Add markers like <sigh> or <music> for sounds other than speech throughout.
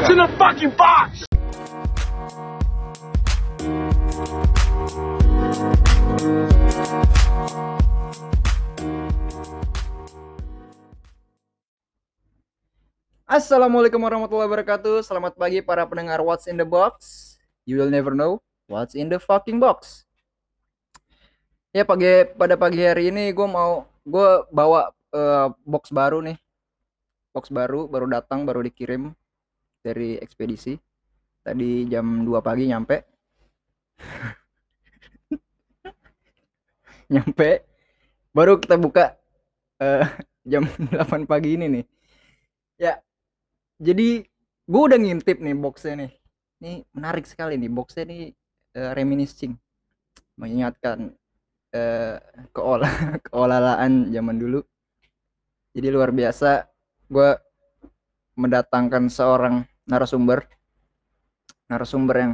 What's in the fucking box? Assalamualaikum warahmatullahi wabarakatuh. Selamat pagi para pendengar What's in the Box. You will never know what's in the fucking box. Ya pagi pada pagi hari ini gue mau gue bawa eh, box baru nih. Box baru baru datang baru dikirim dari ekspedisi. Tadi jam 2 pagi nyampe. <laughs> nyampe baru kita buka eh, jam <laughs> 8 pagi ini nih. Ya, jadi gue udah ngintip nih boxnya nih ini menarik sekali nih boxnya nih eh, reminiscing mengingatkan eh, keolah <laughs> keolalaan zaman dulu jadi luar biasa gue mendatangkan seorang narasumber narasumber yang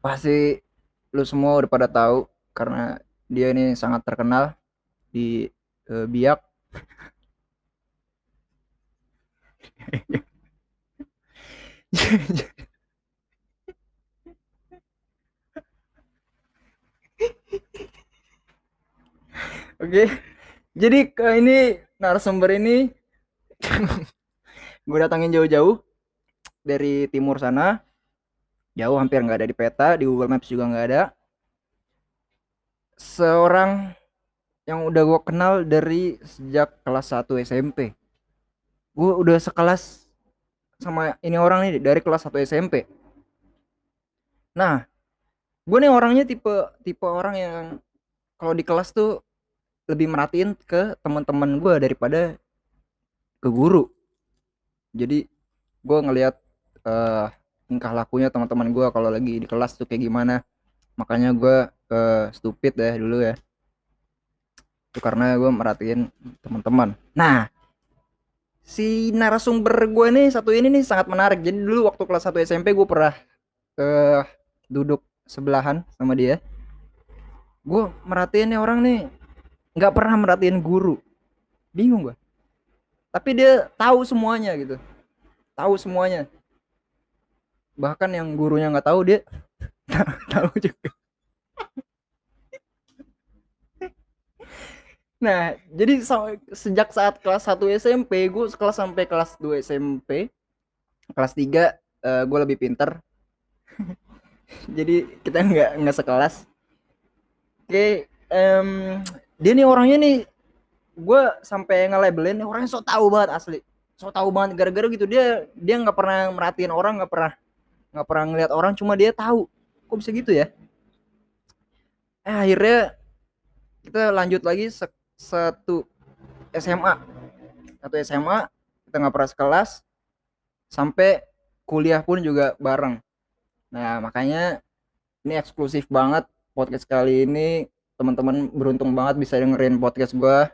pasti lu semua udah pada tahu karena dia ini sangat terkenal di eh, biak <laughs> Oke. Jadi ini narasumber ini <laughs> gue datangin jauh-jauh dari timur sana. Jauh hampir nggak ada di peta, di Google Maps juga nggak ada. Seorang yang udah gue kenal dari sejak kelas 1 SMP. Gue udah sekelas sama ini orang nih dari kelas 1 SMP. Nah, gue nih orangnya tipe tipe orang yang kalau di kelas tuh lebih merhatiin ke teman-teman gue daripada ke guru. Jadi gue ngelihat eh tingkah lakunya teman-teman gue kalau lagi di kelas tuh kayak gimana. Makanya gue eh, stupid ya dulu ya. Itu karena gue merhatiin teman-teman. Nah, si narasumber gue nih satu ini nih sangat menarik. Jadi dulu waktu kelas 1 SMP gue pernah eh duduk sebelahan sama dia. Gue merhatiin nih orang nih nggak pernah merhatiin guru. Bingung gue. Tapi dia tahu semuanya gitu. Tahu semuanya. Bahkan yang gurunya nggak tahu dia <laughs> tahu juga. Nah, jadi sejak saat kelas 1 SMP, gue kelas sampai kelas 2 SMP, kelas 3 gue lebih pinter. <laughs> jadi kita nggak nggak sekelas. Oke, em, dia nih orangnya nih, gue sampai nge-labelin orangnya so tahu banget asli, so tahu banget. Gara-gara gitu dia dia nggak pernah merhatiin orang, nggak pernah nggak pernah ngeliat orang, cuma dia tahu. Kok bisa gitu ya? Eh akhirnya kita lanjut lagi se- satu SMA satu SMA kita nggak pernah sekelas sampai kuliah pun juga bareng. Nah makanya ini eksklusif banget podcast kali ini. Teman-teman beruntung banget bisa dengerin podcast gua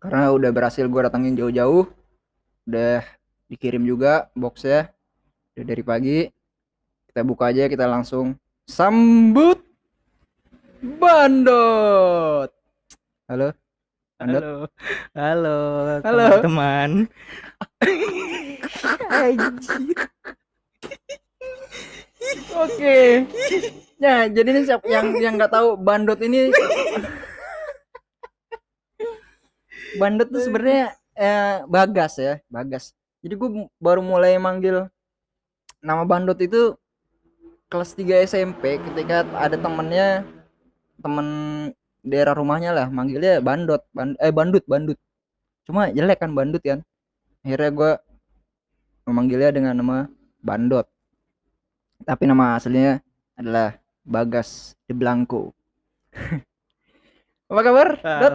karena udah berhasil gua datangin jauh-jauh udah dikirim juga boxnya udah dari pagi kita buka aja kita langsung sambut Bandot halo Bandot Halo, halo, Halo. teman-teman. Anjir. Oke. Nah, jadi ini siapa yang yang nggak tahu Bandot ini Bandot tuh sebenarnya eh, Bagas ya, Bagas. Jadi gue baru mulai manggil nama Bandot itu kelas 3 SMP ketika ada temennya temen daerah rumahnya lah manggilnya Bandot, Ban- eh Bandut, Bandut. Cuma jelek kan Bandut kan. Akhirnya gue memanggilnya dengan nama Bandot. Tapi nama aslinya adalah Bagas de Blanco. <laughs> Apa kabar? Dot?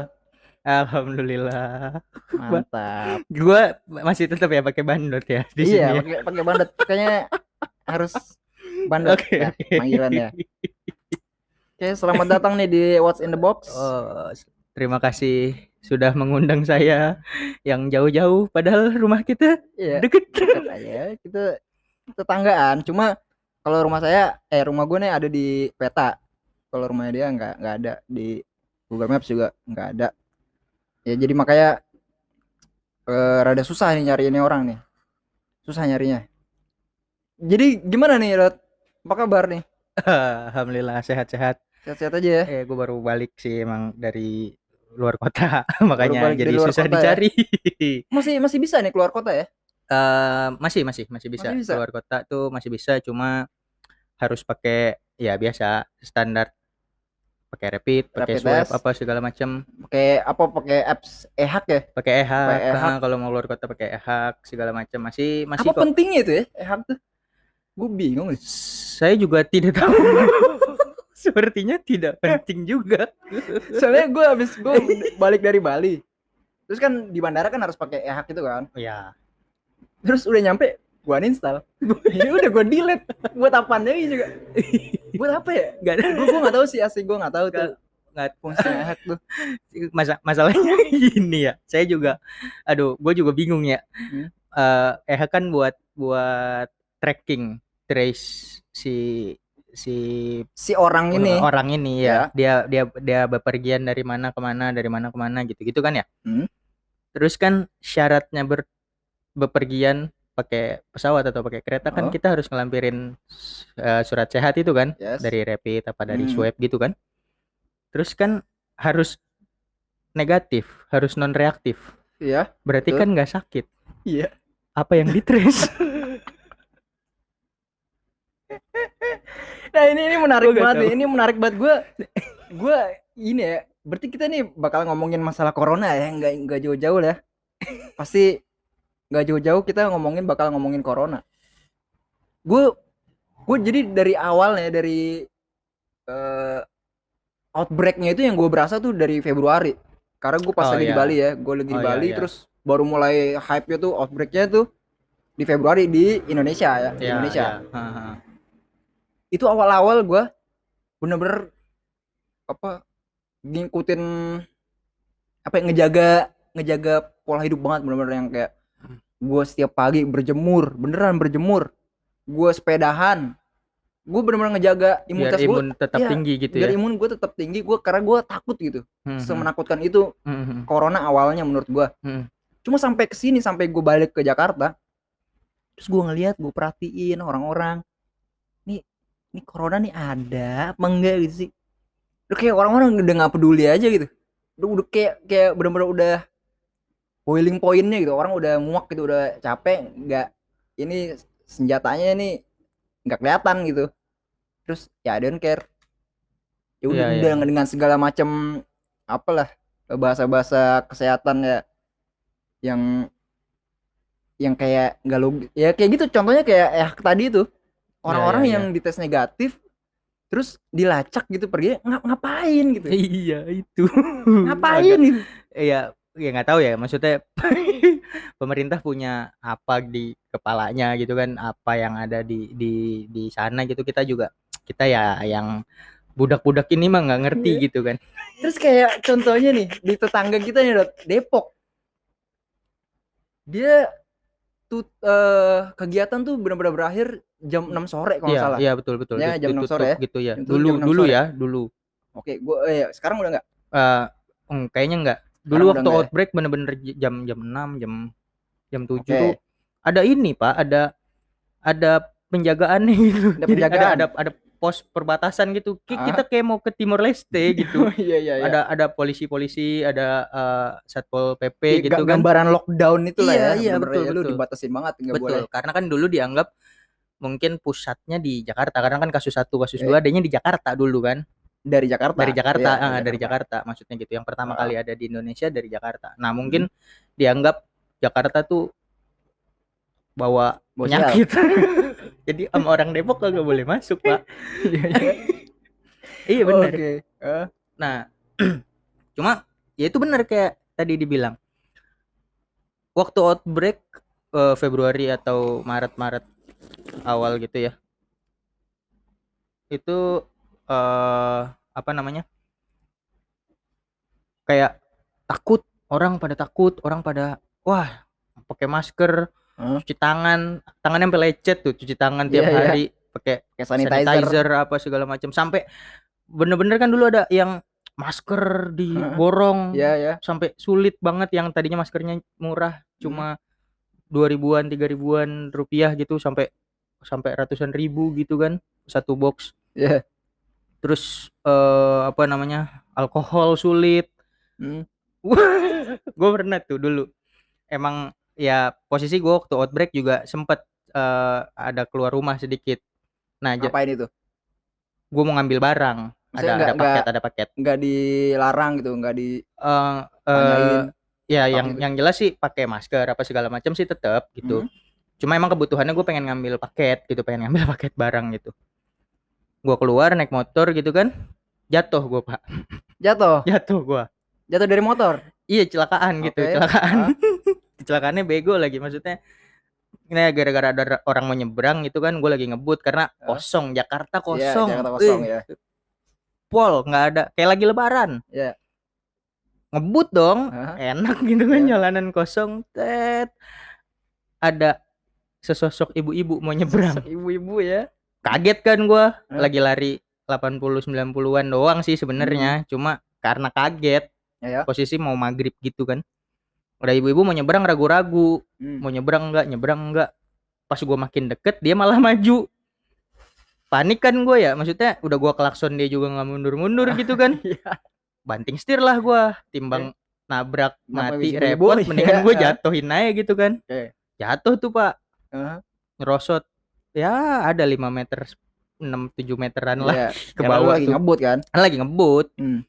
Al- Alhamdulillah. Mantap. <laughs> Gua masih tetap ya pakai bandot ya di iya, sini. ya. pakai pakai bandot. Kayaknya harus bandot Oke, ya, oke. panggilannya. Oke, selamat datang nih di What's in the Box. Oh, terima kasih sudah mengundang saya yang jauh-jauh padahal rumah kita Iya, deket. dekat aja. Kita tetanggaan. Cuma kalau rumah saya eh rumah gue nih ada di peta. Kalau rumahnya dia nggak nggak ada di Google Maps juga nggak ada. Ya jadi makanya eh, rada susah nih nyari ini orang nih. susah nyarinya jadi gimana nih Rod apa kabar nih Alhamdulillah sehat-sehat. sehat-sehat aja ya Eh, gue baru balik sih emang dari luar kota, <laughs> makanya jadi susah kota ya? dicari. <laughs> masih masih bisa nih keluar kota ya Eh, masih masih masih bisa. Masih bisa? keluar kota tuh masih bisa, cuma harus pakai ya biasa standar pakai rapid, pakai swab apa segala macam, pakai apa pakai apps ehak ya? Pakai ehak. Nah, kalau mau keluar kota pakai ehak segala macam masih masih apa kok. pentingnya itu ya ehak tuh? Gue bingung Saya juga tidak tahu. <laughs> Sepertinya tidak penting juga. <laughs> soalnya gue habis gue balik dari Bali. Terus kan di bandara kan harus pakai ehak itu kan? Ya, terus udah nyampe gue uninstall. <laughs> Ya udah gue delete. Buat apaan lagi juga. <laughs> Buat apa ya? Nggak ada. Gue gue nggak tahu sih asli gue nggak tahu tuh. Nggak- nggak fungsi ehak tuh. Masa masalahnya <laughs> gini ya. Saya juga aduh gue juga bingung ya. Hmm. Eh eh kan buat buat tracking trace si si si orang ini. orang ini ya. Dia dia dia bepergian dari mana ke mana dari mana ke mana gitu gitu kan ya. Hmm. terus kan syaratnya ber bepergian pakai pesawat atau pakai kereta kan Oh. kita harus ngelampirin eh, surat sehat itu kan yes. dari rapid apa dari Hmm. swab gitu kan terus kan harus negatif harus non reaktif iya berarti Betul. kan nggak sakit iya apa yang ditrace <laughs> nah ini ini menarik Gua banget nih. ini menarik banget gue gue ini ya berarti kita nih bakal ngomongin masalah corona ya nggak nggak jauh-jauh lah ya. pasti nggak jauh-jauh kita ngomongin bakal ngomongin corona gue gue jadi dari awalnya dari eh, outbreaknya itu yang gue berasa tuh dari Februari karena gue pas Oh, lagi di iya. Bali ya gue lagi di Oh, iya, Bali iya. terus baru mulai hype nya tuh outbreaknya tuh di Februari di Indonesia ya di Ya, Indonesia ya. Ha, ha. itu awal-awal gue bener-bener apa ngikutin apa yang ngejaga ngejaga pola hidup banget bener-bener yang kayak gue setiap pagi berjemur beneran berjemur. Gue sepedahan. Gue bener-bener ngejaga biar imunitas gue imun tetap iya, tinggi gitu biar ya? imun gue tetap tinggi gue karena gue takut gitu Hmm, hmm, semenakutkan itu hmm, hmm. corona awalnya menurut gue Hmm. cuma sampai ke sini sampai gue balik ke Jakarta terus gue ngeliat gue perhatiin orang-orang nih nih corona nih ada apa enggak? Gitu sih. Udah kayak orang-orang udah nggak peduli aja gitu. Udah, udah kayak kayak bener-bener udah boiling pointnya gitu. Orang udah muak gitu udah capek nggak ini senjatanya nih nggak kelihatan gitu. Terus ya I don't care. Ya udah Iya, iya. dengan, dengan segala macam apalah bahasa-bahasa kesehatan ya yang yang kayak nggak logis ya kayak gitu. Contohnya kayak eh tadi itu. Orang-orang iya, iya. yang dites negatif terus dilacak gitu pergi ngap ngapain? gitu. <laughs> Iya itu. Ngapain Agak- gitu? Ya ya nggak tahu ya maksudnya <laughs> pemerintah punya apa di kepalanya gitu kan apa yang ada di di di sana gitu. Kita juga kita ya yang budak-budak ini mah nggak ngerti Iya. gitu kan. Terus kayak contohnya nih di tetangga kita nih Dot, Depok. Dia tuh eh, kegiatan tuh benar-benar berakhir jam 6 sore kalau nggak iya salah. iya betul betul. Ya, jam enam sore ya. gitu ya. Dulu dulu sore. ya dulu. Oke gua eh, sekarang udah nggak? Hmm, kayaknya enggak Sekarang dulu waktu nggak ya? outbreak bener-bener jam jam 6 jam jam 7 Oke. tuh ada ini pak ada ada penjagaan <laughs> gitu Ada Jadi penjagaan. ada ada pos perbatasan gitu Ki- Ah. kita kayak mau ke Timor Leste <laughs> gitu Oh, iya iya iya ada ada polisi-polisi ada eh, satpol pp Iya, gitu kan gambaran lockdown itu lah Iya, ya iya, betul, ya, betul. dibatasin banget nggak betul boleh karena kan dulu dianggap mungkin pusatnya di Jakarta karena kan kasus satu kasus Eh. dua adanya di Jakarta dulu kan dari Jakarta? Dari Jakarta Iya, ah, dari Jakarta. Maksudnya gitu. Yang pertama Ah. kali ada di Indonesia dari Jakarta. Nah mungkin dianggap Jakarta tuh bawa penyakit. <laughs> jadi sama orang Depok kagak boleh masuk pak. <laughs> Iya, benar. Oke. Eh, nah <clears throat> cuma ya itu benar kayak tadi dibilang. Waktu outbreak eh, Februari atau Maret-Maret awal gitu ya itu eh apa namanya kayak takut orang pada takut orang pada wah pakai masker Hah? cuci tangan tangannya sampai lecet tuh cuci tangan tiap iya. hari pakai kayak sanitizer. sanitizer, apa segala macam sampai bener-bener kan dulu ada yang masker diborong Iya ya sampai sulit banget yang tadinya maskernya murah cuma dua ribuan tiga ribuan rupiah gitu sampai sampai ratusan ribu gitu kan satu box Iya. Terus eh apa namanya alkohol sulit Hmm. <laughs> gue pernah tuh dulu emang ya posisi gue waktu outbreak juga sempet eh, ada keluar rumah sedikit nah Ngapain itu? gue mau ngambil barang ada Maksudnya ada paket nggak- ada paket Nggak dilarang gitu, nggak di Eh, eh, tanyain. ya yang gitu. yang jelas sih pakai masker apa segala macam sih tetap gitu Hmm. cuma emang kebutuhannya gue pengen ngambil paket gitu pengen ngambil <laughs> paket barang gitu gue keluar naik motor gitu kan jatuh gue pak Jatuh, <laughs> jatuh gue jatuh dari motor. iya celakaan gitu Oke. celakaan <laughs> kecelakaannya bego lagi maksudnya ini gara-gara ada ra- orang mau nyebrang gitu kan gue lagi ngebut karena Hah? kosong Jakarta Iya, kosong Jakarta kosong ya. pol nggak ada kayak lagi lebaran Iya. ngebut dong enak gitu kan Iya. jalanan kosong tet ada sesosok ibu-ibu mau nyebrang Ibu-ibu ya. Kaget kan gua. Hah? lagi lari 80 90-an doang sih sebenarnya. Cuma karena kaget Ya, ya. posisi mau maghrib gitu kan. Ada ibu-ibu mau nyebrang ragu-ragu. Hmm. mau nyebrang enggak nyebrang enggak pas gua makin deket dia malah <laughs> maju. Panik kan gue ya. Maksudnya udah gua klakson dia juga nggak mundur-mundur <laughs> gitu kan. Iya. banting setir lah gua. Timbang nabrak Kenapa mati repot. mendingan Iya. gue <laughs> jatuhin aja gitu kan. Oke. jatuh tuh pak. Hah? ngerosot ya ada 5 meter 6 7 meteran lah Iya. <laughs> ke bawah lagi tuh ngebut kan. Lagi ngebut Hmm.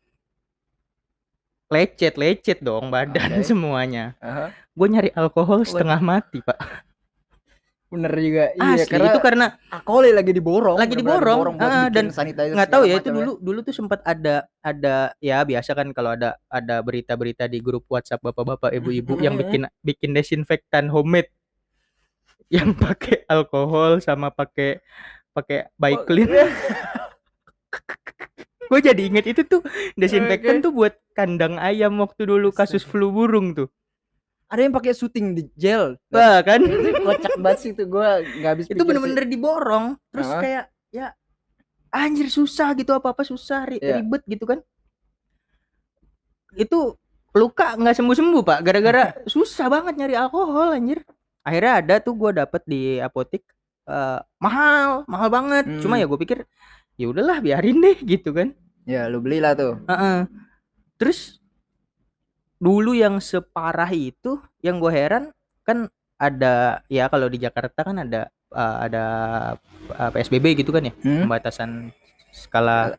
lecet lecet dong badan Oke. <laughs> semuanya Aha. gue nyari alkohol setengah mati pak Bener juga. asli Iya, karena itu karena alkoholnya lagi diborong. Lagi diborong, buat ah, dan nggak tahu ya itu dulu dulu tuh sempat ada ada ya biasa kan kalau ada ada berita-berita di grup WhatsApp bapak-bapak ibu-ibu yang <laughs> bikin bikin desinfektan homemade yang <laughs> pakai alkohol sama pakai pakai bike clean <laughs> iya. gue jadi inget itu tuh desinfektan Oke. tuh buat kandang ayam waktu dulu kasus flu burung tuh Ada yang pakai syuting di gel. Wah kan itu kocak banget sih itu gua nggak habis itu bener-bener diborong terus kayak ya anjir susah gitu apa apa susah ri- Iya. ribet gitu kan itu luka nggak sembuh sembuh pak gara-gara <laughs> susah banget nyari alkohol anjir akhirnya ada tuh gua dapet di apotek eh, mahal mahal banget cuma Hmm. ya gue pikir ya udahlah biarin deh <laughs> gitu kan Ya, lu belilah tuh. Heeh. terus dulu yang separah itu yang gue heran kan ada ya kalau di Jakarta kan ada eh, ada eh, PSBB gitu kan ya Hmm? pembatasan skala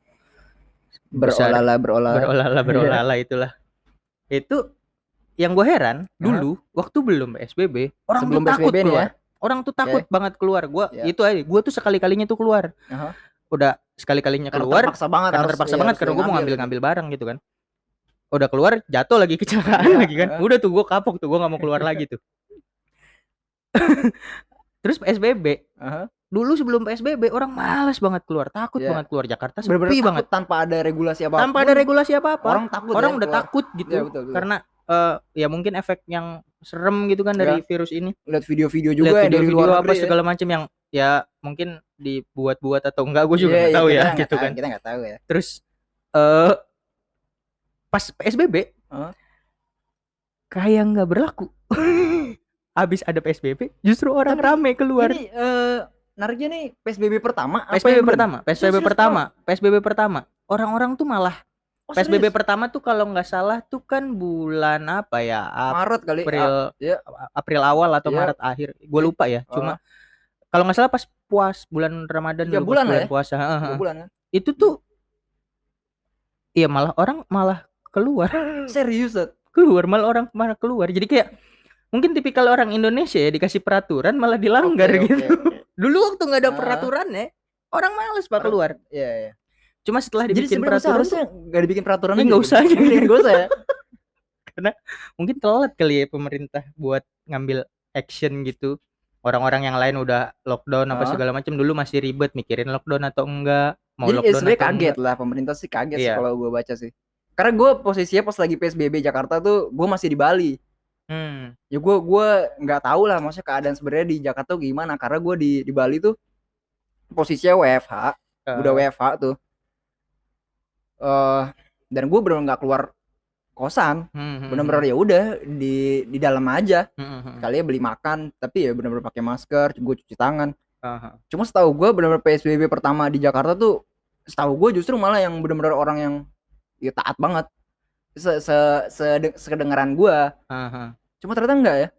besar Berolahlah, berolahlah. berolahlah Iya. berolahlah itulah itu yang gue heran dulu waktu belum PSBB orang Sebelum tuh takut PSBB nih ya. keluar orang tuh takut banget keluar gue Ya. itu aja gue tuh sekali kalinya tuh keluar Aha. udah sekali kalinya Karena keluar terpaksa banget karena harus- terpaksa iya, banget karena gue mau ngambil ngambil barang gitu kan udah keluar jatuh lagi <laughs> kecelakaan Iya, lagi kan heeh. udah tuh gue kapok tuh gue nggak mau keluar <laughs> lagi tuh <laughs> terus PSBB Aha. dulu sebelum PSBB orang malas banget keluar takut Iya. banget keluar Jakarta sepi takut banget tanpa ada regulasi apa tanpa ada regulasi apa apa orang takut orang ya udah keluar. takut gitu Iya, betul, betul. karena eh, ya mungkin efek yang serem gitu kan dari virus ini. Lihat video-video juga lihat yang dari video-video luar apa negeri ya. segala macam yang ya mungkin dibuat-buat atau enggak gue juga Iya, nggak iya, tahu ya nggak gitu tahu, kan. kita nggak tahu ya. Terus eh pas PSBB Hah? kayak nggak berlaku. <laughs> Habis ada PSBB justru orang Tapi rame keluar. ini eh nariknya nih PSBB pertama apa PSBB pertama PSBB pertama PSBB pertama. Orang-orang tuh malah Oh, PSBB serius? pertama tuh kalau nggak salah tuh kan bulan apa ya Maret kali April iya. April awal atau Iya. Maret akhir gue lupa ya Oh. cuma kalau nggak salah pas puas bulan Ramadan dulu, bulan bulan ya? puasa bulan kan itu tuh iya malah orang malah keluar <laughs> serius Dad? keluar malah orang malah keluar jadi kayak mungkin tipikal orang Indonesia ya dikasih peraturan malah dilanggar Oke, gitu oke, oke. <laughs> dulu waktu nggak ada Ah. peraturan ya orang males pak keluar iya iya cuma setelah jadi dibikin sebenarnya peraturan harusnya nggak dibikin peraturan aja nggak gitu. usah nggak usah ya <laughs> mungkin telat kali ya pemerintah buat ngambil action gitu orang-orang yang lain udah lockdown apa segala macam dulu masih ribet mikirin lockdown atau enggak mau jadi ya lockdown kaget enggak. lah pemerintah sih kaget Iya. kalau gue baca sih karena gue posisinya pas lagi PSBB Jakarta tuh gue masih di Bali hmm. ya gue gue nggak tahu lah maksudnya keadaan sebenarnya di Jakarta tuh gimana karena gue di di Bali tuh posisinya WFH Eh, udah WFH tuh eh dan gue bener nggak keluar kosan Hmm, hmm, bener-bener ya udah di di dalam aja hmm, hmm, hmm. kali ya beli makan tapi ya bener-bener pakai masker gue cuci tangan Aha. cuma setahu gue bener-bener PSBB pertama di Jakarta tuh setahu gue justru malah yang bener-bener orang yang ya taat banget se se, se- sekedengaran gue Aha. cuma ternyata enggak ya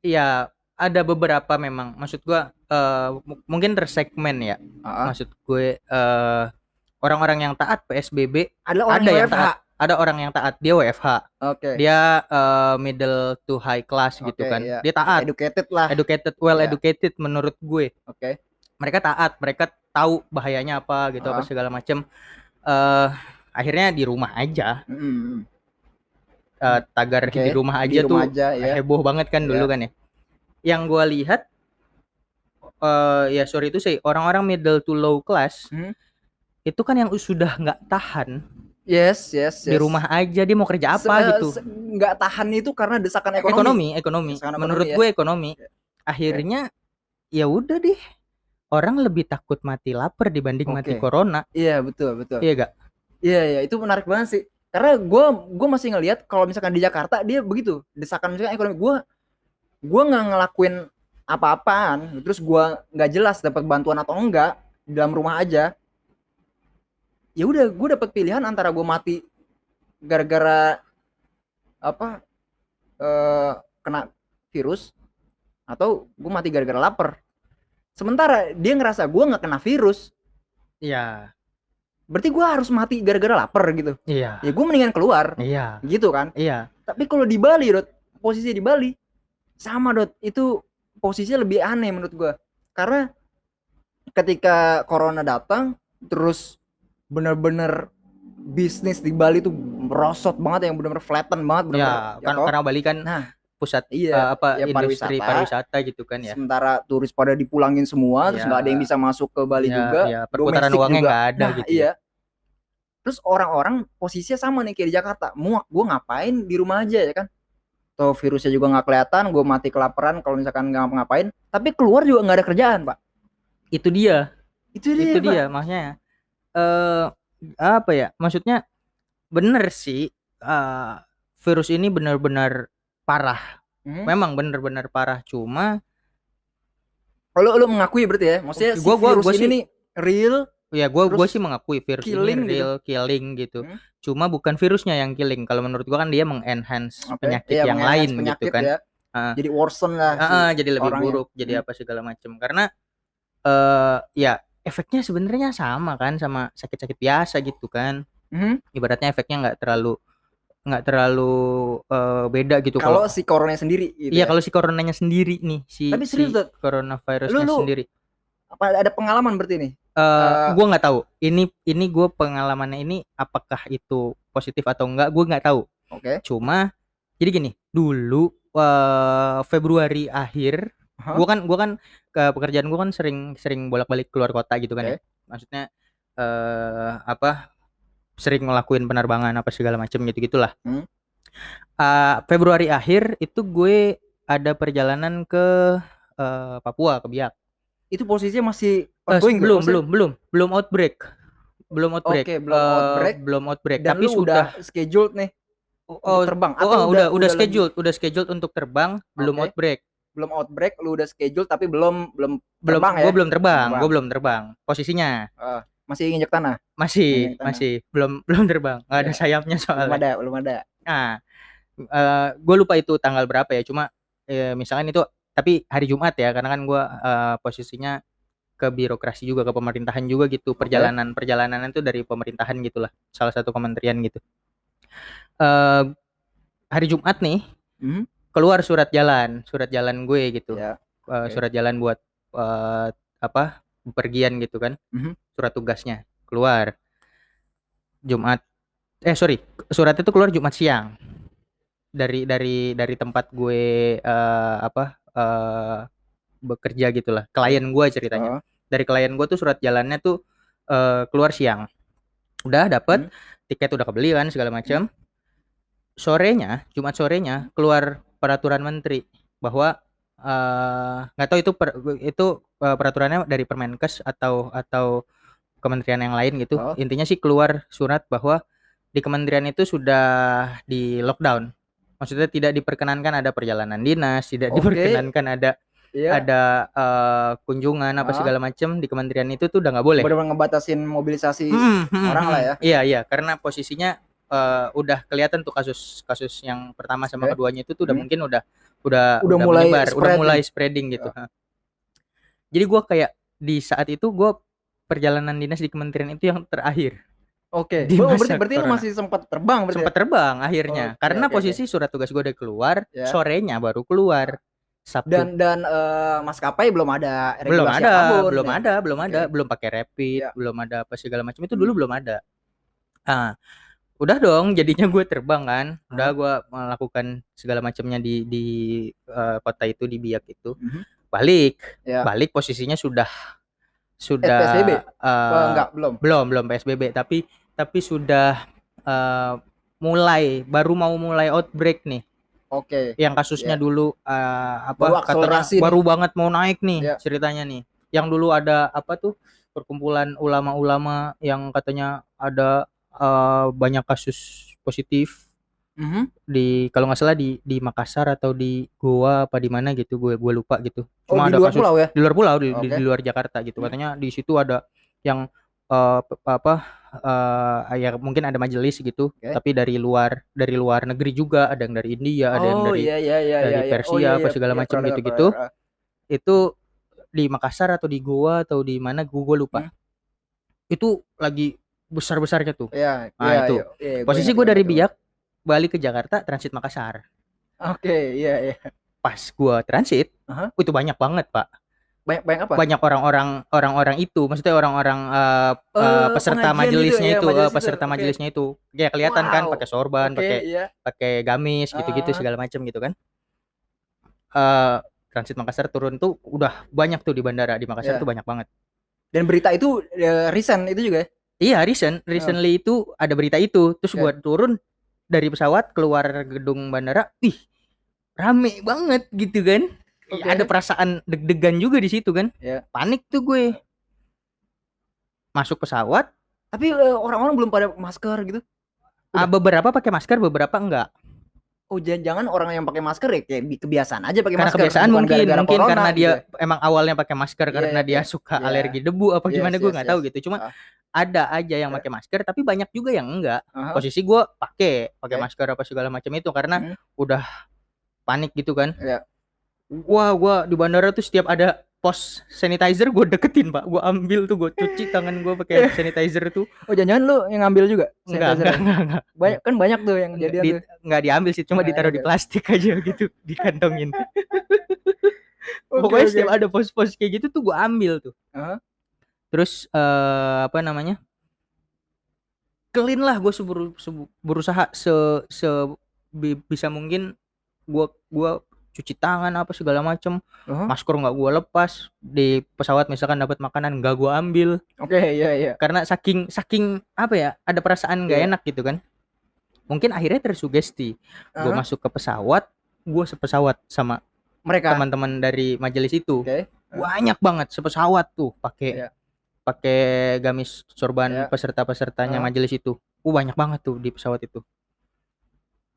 Iya, ada beberapa memang. Maksud eh, mu- mungkin tersegmen ya. Ah, Maksud gue eh, orang-orang yang taat PSBB, ada orang ada yang yang WFH. taat. Ada orang yang taat, dia WFH. oke Dia eh, middle to high class gitu Oke, kan. iya. Dia taat, educated lah educated, well Iya. educated menurut gue. oke Mereka taat, mereka tahu bahayanya apa gitu Ah. apa segala macam. Eh akhirnya di rumah aja. Mm-mm. Eh, tagar Oke, di rumah di aja rumah tuh aja ya heboh banget kan dulu Iya. kan ya. Yang gua lihat eh ya sorry itu sih orang-orang middle to low class Hmm. Itu kan yang sudah nggak tahan yes yes di yes. rumah aja dia mau kerja apa Se- gitu. nggak tahan itu karena desakan ekonomi, Ekonomi, ekonomi. Desakan ekonomi, Menurut ya. gue ekonomi. Ya. Akhirnya ya udah deh. Orang lebih takut mati lapar dibanding mati Oke. corona. iya betul betul Iya gak? Iya iya itu menarik banget sih. Karena gue gue masih ngelihat kalau misalkan di Jakarta dia begitu desakan misalkan ekonomi gue gue nggak ngelakuin apa-apaan terus gue nggak jelas dapat bantuan atau enggak di dalam rumah aja. Ya udah gue dapat pilihan antara gue mati gara-gara apa eh kena virus atau gue mati gara-gara lapar. Sementara dia ngerasa gue nggak kena virus, Iya. berarti gue harus mati gara-gara lapar gitu. Iya. ya gue mendingan keluar Iya. gitu kan Iya. tapi kalau di Bali dot posisi di Bali sama dot itu posisinya lebih aneh menurut gue karena ketika corona datang terus bener-bener bisnis di Bali tuh merosot banget yang bener-bener flatten banget bener Ya, kan toh? karena Bali kan Nah, pusat iya eh, apa ya industri pariwisata. pariwisata gitu kan ya. sementara turis pada dipulangin semua terus Ya. nggak ada yang bisa masuk ke Bali Ya, juga ya, perputaran uangnya nggak ada nah, gitu. iya terus orang-orang posisinya sama nih kayak di Jakarta mau gue ngapain di rumah aja ya kan Tuh virusnya juga nggak kelihatan gue mati kelaparan kalau misalkan nggak ngapain tapi keluar juga nggak ada kerjaan pak Itu dia. itu dia itu Pak. dia makanya eh apa ya maksudnya bener sih eh, virus ini benar-benar parah Hmm. memang benar-benar parah cuma kalau lu mengakui berarti ya maksudnya si Gua- gua- virus gua ini sih- nih real ya gue Terus sih mengakui virus killing ini gitu. real killing gitu Hmm. cuma bukan virusnya yang killing kalau menurut gua kan dia mengenhance Oke, penyakit iya, yang mengenai lain penyakit gitu kan ya. Ah. jadi worsen lah Ah, si- ah, jadi lebih buruk jadi Hmm. apa segala macam karena eh ya efeknya sebenarnya sama kan sama sakit-sakit biasa gitu kan. Mhm. ibaratnya efeknya nggak terlalu nggak terlalu eh, beda gitu kalau si corona sendiri gitu iya ya. kalau si coronanya sendiri nih si Tapi serius, si coronavirusnya Lu- lu- sendiri. apa ada pengalaman berarti nih? Eh Eh, gua nggak tahu. Ini ini gue pengalamannya ini apakah itu positif atau enggak gue nggak tahu. Oke. Cuma jadi gini dulu eh, Februari akhir Hah? gua kan gua kan ke pekerjaan gua kan sering sering bolak-balik keluar kota gitu kan ya Oke. maksudnya eh apa sering ngelakuin penerbangan apa segala macam gitu gitulah Hmm. Ah, Februari akhir itu gue ada perjalanan ke eh, Papua ke Biak itu posisinya masih ongoing nggak? belum belum belum belum outbreak belum outbreak Oke, belum Eh, outbreak. belum outbreak dan tapi lu sudah udah scheduled nih oh, terbang oh, oh, udah udah lagi- scheduled udah scheduled untuk terbang belum Oke. outbreak belum outbreak lu udah schedule tapi belum belum belum terbang ya? gue belum terbang Terbang. gue belum terbang. Posisinya? Masih nginjek tanah? Masih tanah. masih. Belum <laughs> belum terbang. Nggak ada Ya. sayapnya belum soalnya. ada belum ada. Nah gue lupa itu tanggal berapa ya cuma eh, misalkan itu tapi hari Jumat ya karena kan gue posisinya ke birokrasi juga ke pemerintahan juga gitu. Perjalanan perjalanan itu dari pemerintahan gitulah salah satu kementerian gitu. Eh hari Jumat nih Hmm. Keluar surat jalan surat jalan gue gitu. Ya, oke. surat jalan buat eh, apa bepergian gitu kan. Mhm. surat tugasnya keluar. Jumat eh sorry surat itu keluar Jumat siang. Dari dari dari tempat gue eh, apa eh, bekerja gitulah. Klien gue ceritanya. Oh, dari klien gue tuh surat jalannya tuh eh, keluar siang. Udah dapet Hmm. tiket udah kebeli kan segala macam sorenya Jumat sorenya keluar peraturan menteri bahwa eh, nggak tahu itu per- itu eh, peraturannya dari Permenkes atau atau kementerian yang lain gitu Oh. intinya sih keluar surat bahwa di kementerian itu sudah di lockdown. Maksudnya tidak diperkenankan ada perjalanan dinas, tidak Oke. diperkenankan ada Iya. ada eh, kunjungan apa Ah. segala macam di kementerian itu tuh udah nggak boleh. Benar-benar ngebatasin mobilisasi hmm, orang hmm. lah ya. Iya iya karena posisinya eh, udah kelihatan tuh kasus-kasus yang pertama sama Oke. keduanya itu tuh udah Hmm. mungkin udah udah Udah mulai menyebar, udah mulai spreading gitu. Hah. Jadi gua kayak di saat itu gua perjalanan dinas di kementerian itu yang terakhir. Oke. Di Oh, berarti berarti lu masih sempat terbang berarti. ya? Sempat terbang akhirnya Oke, karena oke. posisi surat tugas gua udah keluar, Ya. sorenya baru keluar. Sabtu. Dan dan eh, maskapai belum ada belum ada, apa pun, belum ya. ada, belum ada, Oke. belum pakai rapid, Ya. belum ada apa segala macam itu Hmm. dulu belum ada. Ah, udah dong, jadinya gue terbang kan, udah gue melakukan segala macamnya di di eh, kota itu di Biak itu, Mhm. balik, Ya. balik posisinya sudah Eh, sudah PSBB? Oh, enggak, belum. belum belum PSBB tapi tapi sudah eh, mulai baru mau mulai outbreak nih Oke. yang kasusnya Ya. dulu eh, apa Baru katanya nih. baru banget mau naik nih Ya. ceritanya nih. Yang dulu ada apa tuh perkumpulan ulama-ulama yang katanya ada eh, banyak kasus positif Mhm. di kalau nggak salah di di Makassar atau di Goa apa di mana gitu gue gue lupa gitu. Oh, Cuma di ada luar kasus pulau ya? di luar pulau di, di- Oke. di luar Jakarta gitu. Hmm. Katanya di situ ada yang pe- apa eh ya mungkin ada majelis gitu, Oke. tapi dari luar dari luar negeri juga, ada yang dari India, ada yang Oh, dari iya iya iya dari iya. iya. Persia Oh, iya, apa iya. segala Iya, macam pernah dengar. Itu di Makassar atau di Goa atau di mana gue gue lupa. Hmm. Itu lagi besar-besarnya tuh. Iya, Nah, iya, itu. iya, gua Posisi gue dari Biak balik ke Jakarta transit Makassar. Oke, iya iya. Pas gue transit, Aha. itu banyak banget pak. Banyak banyak apa? Banyak orang-orang orang-orang itu, maksudnya orang-orang eh, Eh, peserta pengajian majelisnya gitu, itu, ya, majelis itu, peserta oke. majelisnya itu, kayak kelihatan kan Wow. pakai sorban, Oke, pakai iya. pakai gamis gitu-gitu Ah. segala macam gitu kan. Eh transit Makassar turun tuh udah banyak tuh di bandara di Makassar Iya. tuh banyak banget. Dan berita itu eh, recent itu juga ya? Iya, recent, recently itu ada berita itu. Terus Oke. gua turun dari pesawat keluar gedung bandara, ih rame banget gitu kan. Oke. Ada perasaan deg-degan juga di situ kan. Iya. Panik tuh gue. Masuk pesawat, Tapi eh, orang-orang belum pada masker gitu. ah, beberapa pakai masker, beberapa enggak. Oh, jangan-jangan orang yang pakai masker ya kayak bi- kebiasaan aja pakai masker. kebiasaan bukan mungkin, gara-gara mungkin corona karena gitu dia ya. emang awalnya pakai masker Iya, karena dia iya, suka iya. alergi debu apa Yes, gimana gue yes, nggak tahu yes. gitu. Cuma Ah. ada aja yang Ya. pakai masker tapi banyak juga yang enggak. Aha. Posisi gue pakai pakai Oke. masker apa segala macam itu karena Hmm. udah panik gitu kan. Iya. Wah, gua di bandara tuh setiap ada pos sanitizer gue deketin pak, gue ambil tuh gue cuci tangan gue pakai <laughs> sanitizer tuh. Oh, jangan-jangan lu yang ngambil juga Enggak, enggak, enggak, enggak. Banyak kan banyak tuh yang jadian di, tuh. enggak diambil sih, cuma ditaruh di diambil. plastik aja gitu, <laughs> dikantongin. <laughs> Oke, Pokoknya oke. setiap ada pos-pos kayak gitu tuh gue ambil tuh. Aha. Terus eh apa namanya? Clean lah gue berusaha se se bi- bisa mungkin gua gua cuci tangan apa segala macem Aha. masker nggak gua lepas di pesawat misalkan dapat makanan nggak gua ambil Oke, iya iya. karena saking saking apa ya ada perasaan nggak Iya. enak gitu kan mungkin akhirnya tersugesti gue Aha. masuk ke pesawat gue sepesawat sama Mereka. teman-teman dari majelis itu Oke. banyak banget sepesawat tuh pakai Iya. pakai gamis sorban Iya. peserta-pesertanya Ah. majelis itu uh, banyak banget tuh di pesawat itu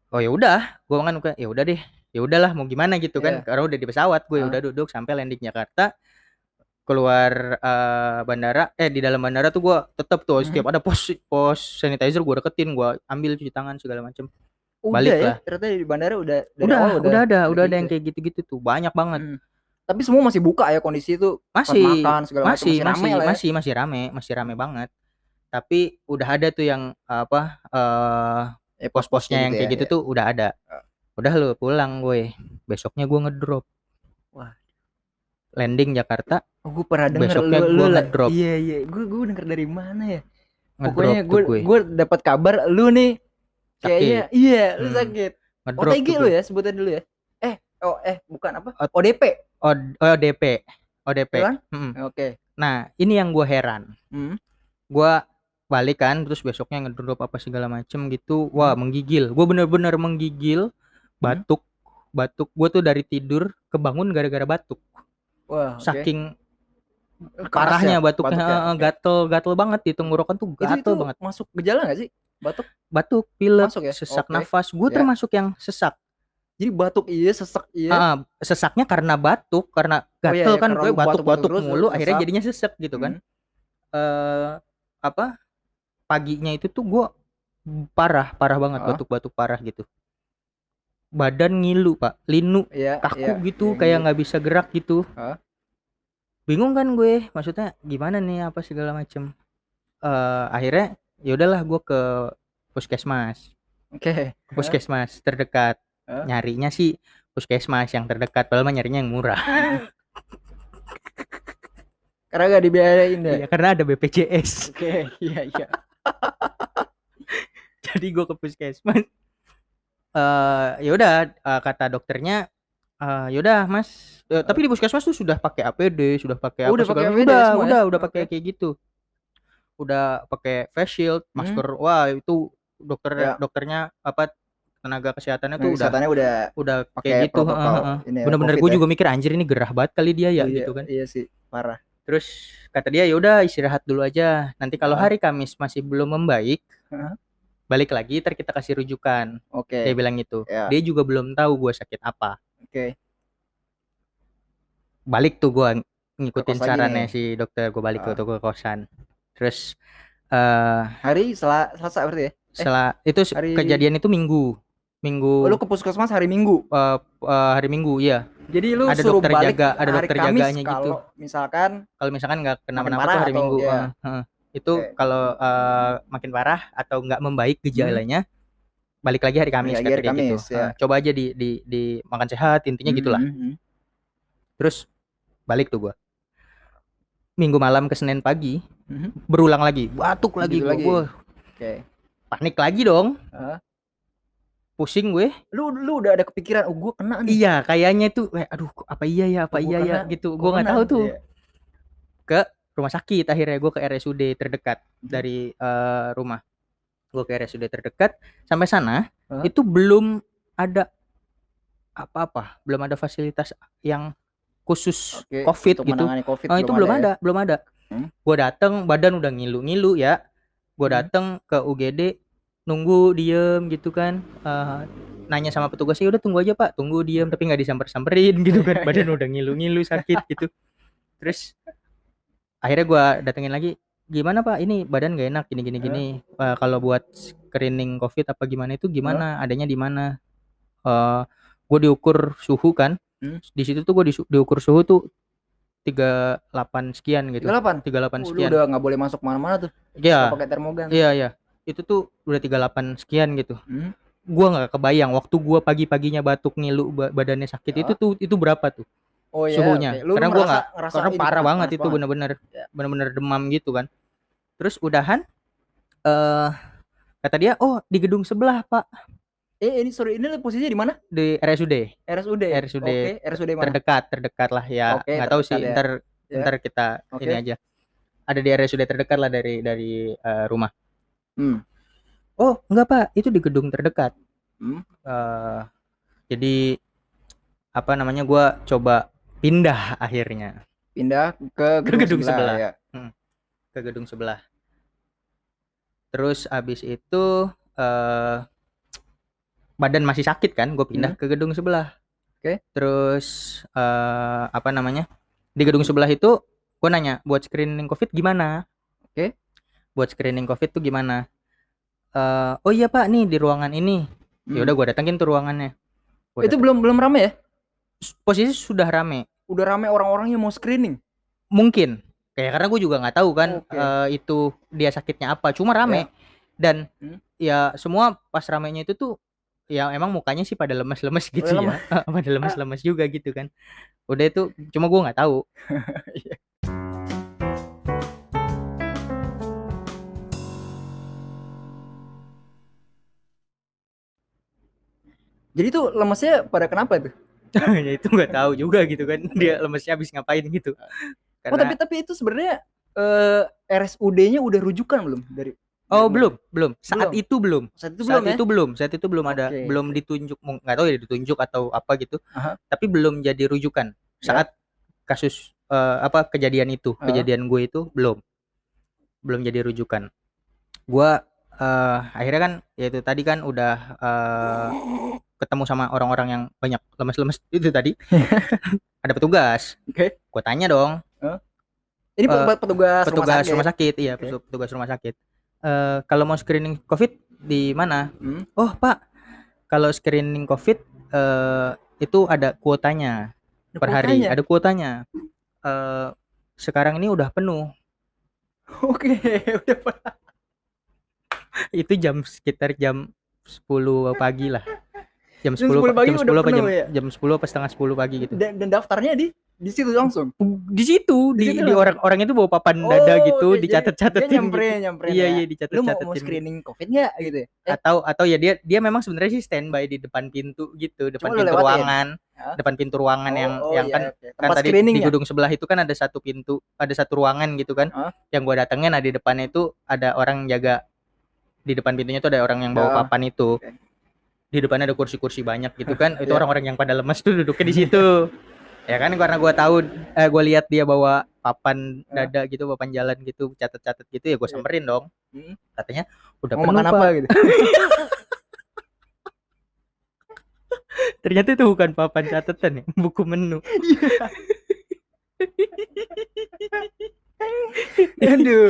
oh ya udah gue kan ya udah deh ya udahlah mau gimana gitu kan Iya. karena udah di pesawat gue Ah. udah duduk sampai landing Jakarta keluar eh, bandara eh di dalam bandara tuh gue tetap tuh Mhm. setiap ada pos pos sanitizer gue deketin gue ambil cuci tangan segala macam Udah Balik ya, lah. ternyata di bandara udah dari udah, awal udah ada udah ada gitu yang ya. kayak gitu-gitu tuh banyak banget Hmm. Tapi semua masih buka ya kondisi itu masih makan segala macam masih masih rame masih lah ya. masih masih rame masih rame banget tapi udah ada tuh yang apa eh Ya, pos-posnya yang kayak ya, gitu ya. tuh udah ada. Udah lu pulang gue besoknya gue ngedrop Wah. landing Jakarta Oh, gue pernah denger Besoknya lu, gua lu ngedrop. Iya iya, gue gue denger dari mana ya? ngedrop Pokoknya gue gue gue dapat kabar lu nih kayaknya iya lu Hmm. sakit. ngedrop OTG lu gue. ya sebutan dulu ya. Eh oh eh bukan apa? Ot- ODP. oh, oh ODP Kan? Mm-mm. Oke. nah ini yang gue heran Hmm. gue balik kan terus besoknya ngedrop apa segala macem gitu Hmm. wah menggigil gue bener-bener menggigil batuk batuk gue tuh dari tidur kebangun gara-gara batuk Wah, saking parahnya ya batuknya, batuknya, oke. gatel gatel banget di tenggorokan tuh Itu itu gatel banget masuk gejala gak sih? batuk batuk pilek Masuk ya? sesak Oke. nafas gue Ya. termasuk yang sesak jadi batuk iya sesek iya Ah, sesaknya karena batuk karena Oh, iya, gatel iya, kan gue batuk-batuk terus, mulu sesak. akhirnya jadinya sesek gitu kan Hmm. eh apa paginya itu tuh gue parah parah banget batuk-batuk parah gitu badan ngilu pak. Linu Iya, kaku iya, gitu iya, kayak nggak bisa gerak gitu. Ah. bingung kan gue maksudnya gimana nih apa segala macem. Eh akhirnya ya udahlah gue ke puskesmas. Oke. Ke puskesmas terdekat. Hah? nyarinya sih puskesmas yang terdekat padahal mah nyarinya yang murah. <laughs> Karena gak dibiayain ya? Iya, karena ada BPJS oke iya iya. <laughs> Jadi gue ke puskesmas eh ya udah eh, kata dokternya eh yaudah mas Eh, tapi di puskesmas tuh sudah pakai APD sudah pakai Oh, apa udah pakai segala- APD udah semua ya? udah udah Oke. pakai kayak gitu udah pakai face shield Hmm. masker wah itu dokter Ya. dokternya apa tenaga kesehatannya tuh udah kesehatannya udah udah pakai kayak gitu protokol heeh, heeh. ini ya, bener-bener Covid gue ya. juga mikir anjir ini gerah banget kali dia ya Iya, gitu kan iya sih parah terus kata dia ya udah istirahat dulu aja nanti kalau hari Kamis masih belum membaik? Balik lagi ntar kita kasih rujukan. Oke. Dia bilang gitu. Ya. dia juga belum tahu gue sakit apa. Oke. Balik tuh gue ngikutin sarannya si dokter. Gue balik Ah. ke kosan. Terus eh hari sela selasa berarti ya? Setelah itu hari- kejadian itu minggu. Minggu oh, lu ke puskesmas hari minggu? Eh, eh, hari minggu iya. Jadi lu Ada suruh dokter balik jaga- ada hari dokter Kamis jaganya gitu. kalau misalkan kalau misalkan nggak kenapa-napa tuh hari atau- minggu iya. eh, eh. Itu Oke. kalau eh, makin parah atau nggak membaik gejalanya balik lagi hari Kamis lagi kata hari dia gitu Kamis, ya. Eh, coba aja di di di makan sehat intinya gitulah Hmm, hmm, hmm. terus balik tuh gua minggu malam ke Senin pagi Mhm. berulang lagi batuk lagi Gitu gua lagi. Gua oke panik lagi dong Hah? pusing gue lu lu udah ada kepikiran oh gue kena nih iya kayaknya tuh eh, aduh apa iya ya apa Oh, gua iya ya kena- gitu gua gua nggak kena. tahu tuh Iya. ke rumah sakit akhirnya gue ke RSUD terdekat Mhm. dari eh, rumah gue ke RSUD terdekat sampai sana Hah? itu belum ada apa-apa belum ada fasilitas yang khusus Oke, covid gitu covid Oh, itu belum ya? ada, belum ada. Hmm. Gue dateng, badan udah ngilu-ngilu ya. Gue Hmm. dateng ke UGD, nunggu diem gitu kan. Eh, nanya sama petugasnya udah tunggu aja pak, tunggu diem tapi nggak disamper-samperin gitu kan. <laughs> Badan udah ngilu-ngilu sakit gitu. Terus akhirnya gue datengin lagi, gimana pak? Ini badan gak enak gini gini gini. Eh, kalau buat screening covid apa gimana itu gimana? Adanya di mana? Eh, gue diukur suhu kan. Hmm. Di situ tuh gue diukur suhu tuh 38 sekian gitu. 38 38 Oh, lu sekian. udah nggak boleh masuk mana-mana tuh Iya, pakai termogan iya, iya. Itu tuh udah 38 sekian gitu. Hmm. Gua nggak kebayang waktu gua pagi-paginya batuk ngilu ba- badannya sakit itu Ah. tuh itu berapa tuh oh iya suhunya. oke. Lu Karena gua ngerasa- nggak karena parah banget itu bener-bener Ya. bener-bener demam gitu kan. Terus udahan eh kata dia, "Oh, di gedung sebelah, Pak." eh ini sorry ini posisinya di mana Di RSUD RSUD RSUD oke RSUD mana terdekat, terdekat lah ya. Oke, nggak tahu sih ya. ntar Ya. ntar kita Oke. ini aja. Ada di RSUD terdekat lah dari dari eh, rumah. Hmm. Oh, enggak, Pak. Itu di gedung terdekat. Hmm. Eh, jadi apa namanya gua coba pindah akhirnya pindah ke Ke gedung sebelah. ya. ke gedung sebelah. Terus abis itu eh badan masih sakit kan, gue pindah ke gedung sebelah. Oke. Terus eh apa namanya? Di gedung sebelah itu gue nanya buat screening covid gimana? Oke. Buat screening covid tuh gimana? Eh oh iya pak nih di ruangan ini. Hmm. Ya udah gue datengin tuh ruangannya. Gua itu dateng- belum belum rame ya posisi sudah rame. udah rame orang-orang yang mau screening? Mungkin. Kayak karena gue juga nggak tahu kan Oke. eh, itu dia sakitnya apa. Cuma rame. Dan Hmm. ya semua pas ramenya itu tuh ya emang mukanya sih pada lemes-lemes gitu Oh, ya. <laughs> Pada lemes-lemes juga gitu kan. Udah itu cuma gue nggak tahu. <laughs> Jadi tuh lemesnya pada kenapa tuh ya itu nggak tahu juga gitu kan dia lemesnya habis ngapain gitu oh karena tapi tapi itu sebenarnya eh RSUD-nya udah rujukan belum dari oh dari- belum belum saat Belum. itu belum saat itu saat belum ya itu belum saat itu belum ada Oke. belum ditunjuk nggak tahu ya ditunjuk atau apa gitu Aha. tapi belum jadi rujukan Ya. saat kasus eh, apa kejadian itu Aha. kejadian gue itu belum belum jadi rujukan gue eh akhirnya kan ya itu tadi kan udah eh, ketemu sama orang-orang yang banyak lemes-lemes itu tadi. <laughs> Ada petugas. Oke. gue tanya dong. Ini Eh, petugas, petugas, petugas rumah sakit. sakit, iya petu- petugas rumah sakit. Eh kalau mau screening covid di mana? Hmm. oh pak. Kalau screening covid eh itu ada kuotanya Ada per hari kuotanya? ada kuotanya. Eh sekarang ini udah penuh. Oke, <laughs> udah Pak. itu jam sekitar jam 10 pagi lah jam 10 Jam 10 pagi jam udah 10 apa jam ya? jam 10 apa setengah 10 pagi gitu Dan, dan daftarnya di di situ langsung. di situ Di di, di langsung. orang-orang itu bawa papan dada Oh, gitu oke, jadi dicatat-catatin Dia nyamperin, gitu. nyamperin. iya ya. iya Lu mau, dicatat-catatin mau gitu. screening covid nggak gitu ya? Eh, atau atau ya dia dia memang sebenarnya sih standby di depan pintu gitu depan lu pintu ruangan Hah? depan pintu ruangan yang oh, yang iya, kan oke. kan tadi di ya? gedung sebelah itu kan ada satu pintu ada satu ruangan gitu kan Hah? yang gua datengin nah di depannya itu ada orang jaga di depan pintunya tuh ada orang yang bawa Oh, papan itu oke. Di depannya ada kursi-kursi banyak gitu kan itu <laughs> Iya. orang-orang yang pada lemes tuh duduknya di situ ya kan karena gua tahu eh, gua lihat dia bawa papan Hah? dada gitu papan jalan gitu catat-catat gitu ya gua Iya. samperin dong katanya udah Mau penuh makan Pak." apa gitu? <laughs> ternyata itu bukan papan catatan ya buku menu <laughs> <laughs> Aduh.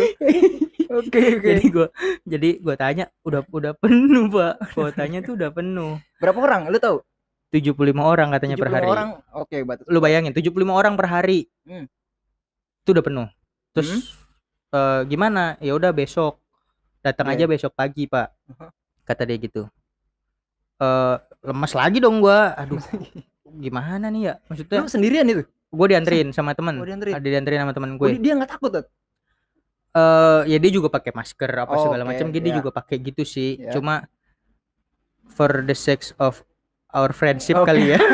Oke, oke. jadi gua jadi gua tanya udah udah penuh pak kuotanya tuh udah penuh Berapa orang? Lu tahu? 75 orang katanya per 75 hari orang. Oke, batas. lu bayangin 75 orang per hari Hmm. itu udah penuh terus eh, gimana ya udah besok datang Iya. aja besok pagi pak Uh-huh. kata dia gitu eh lemas lagi dong gua aduh <laughs> gimana nih ya maksudnya Lu sendirian itu? Gue dianterin sama temen Oh, dianterin. ada dianterin sama temen Oh, gue dia- dia nggak takut, Tat? eh ya dia juga pakai masker apa Oh, segala oke, macam dia iya. juga pakai gitu sih Iya. cuma for the sake of our friendship Oke. kali ya <laughs>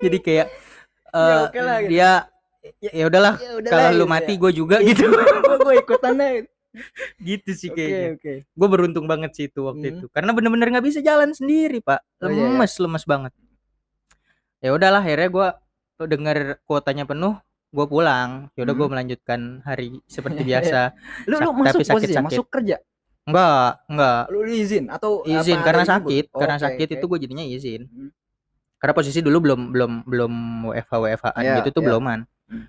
jadi kayak Ya, eh, oke lah, gitu. dia ya udahlah Ya kalau lu gitu mati ya. gue juga Iya, gitu gua ikutan deh. <laughs> gitu sih kayaknya oke. gue beruntung banget sih itu waktu Hmm. itu karena bener-bener nggak bisa jalan sendiri pak Oh, iya, iya. lemes lemes banget ya udahlah akhirnya gue dengar kuotanya penuh gue pulang ya udah gue Hmm. melanjutkan hari seperti <laughs> biasa Lu lu masuk tapi posisi sakit-sakit. masuk kerja. enggak enggak Lu izin atau izin apa karena sakit nyebut? karena Oke, sakit oke. itu gue jadinya izin Hmm. karena posisi dulu belum belum belum WFH WFH Iya, gitu tuh iya. beluman Hmm.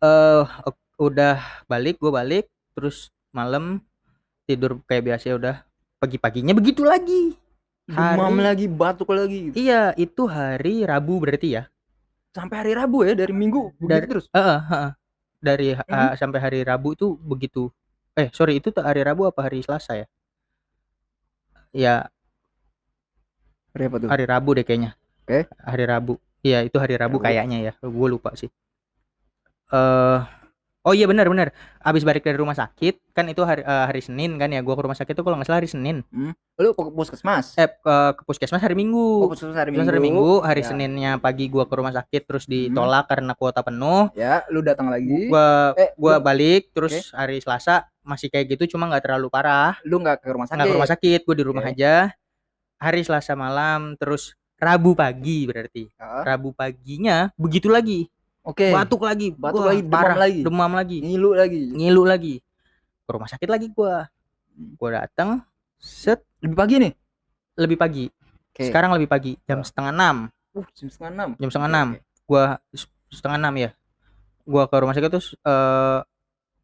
eh ok- udah balik gue balik terus malam tidur kayak biasa ya udah pagi-paginya begitu lagi Demam Hari- lagi, batuk lagi. iya itu hari Rabu berarti ya Sampai hari Rabu ya dari Minggu begitu Dari- terus. Heeh, heeh. dari Mhm. uh, sampai hari Rabu tuh begitu eh sorry itu tuh hari Rabu apa hari Selasa ya ya Hari apa tuh? hari Rabu deh kayaknya Oke. hari Rabu iya itu hari Rabu Rabu. kayaknya ya gue lupa sih eh oh iya benar benar abis balik dari rumah sakit kan itu hari eh, hari Senin kan ya gua ke rumah sakit tuh kalau nggak salah hari Senin Lu ke puskesmas? eh ke, ke puskesmas hari Oh, Minggu puskesmas hari Minggu. hari Minggu hari Ya. Seninnya pagi gua ke rumah sakit terus ditolak karena kuota penuh Ya, lu datang lagi. gua eh, gua lu, balik terus hari Selasa masih kayak gitu cuma nggak terlalu parah lu nggak ke rumah sakit. nggak ke rumah sakit gue di rumah Oke. aja hari Selasa malam terus Rabu pagi berarti Heeh. Rabu paginya begitu lagi Oke. batuk lagi Batuk Wah, lagi, demam parah lagi. demam lagi Ngilu lagi. ngilu lagi ke rumah sakit lagi gua gua datang set Lebih pagi nih. lebih pagi Oke. sekarang lebih pagi jam Oh. setengah enam Uh, jam setengah enam. jam setengah enam oke. gua setengah enam ya gua ke rumah sakit terus eh,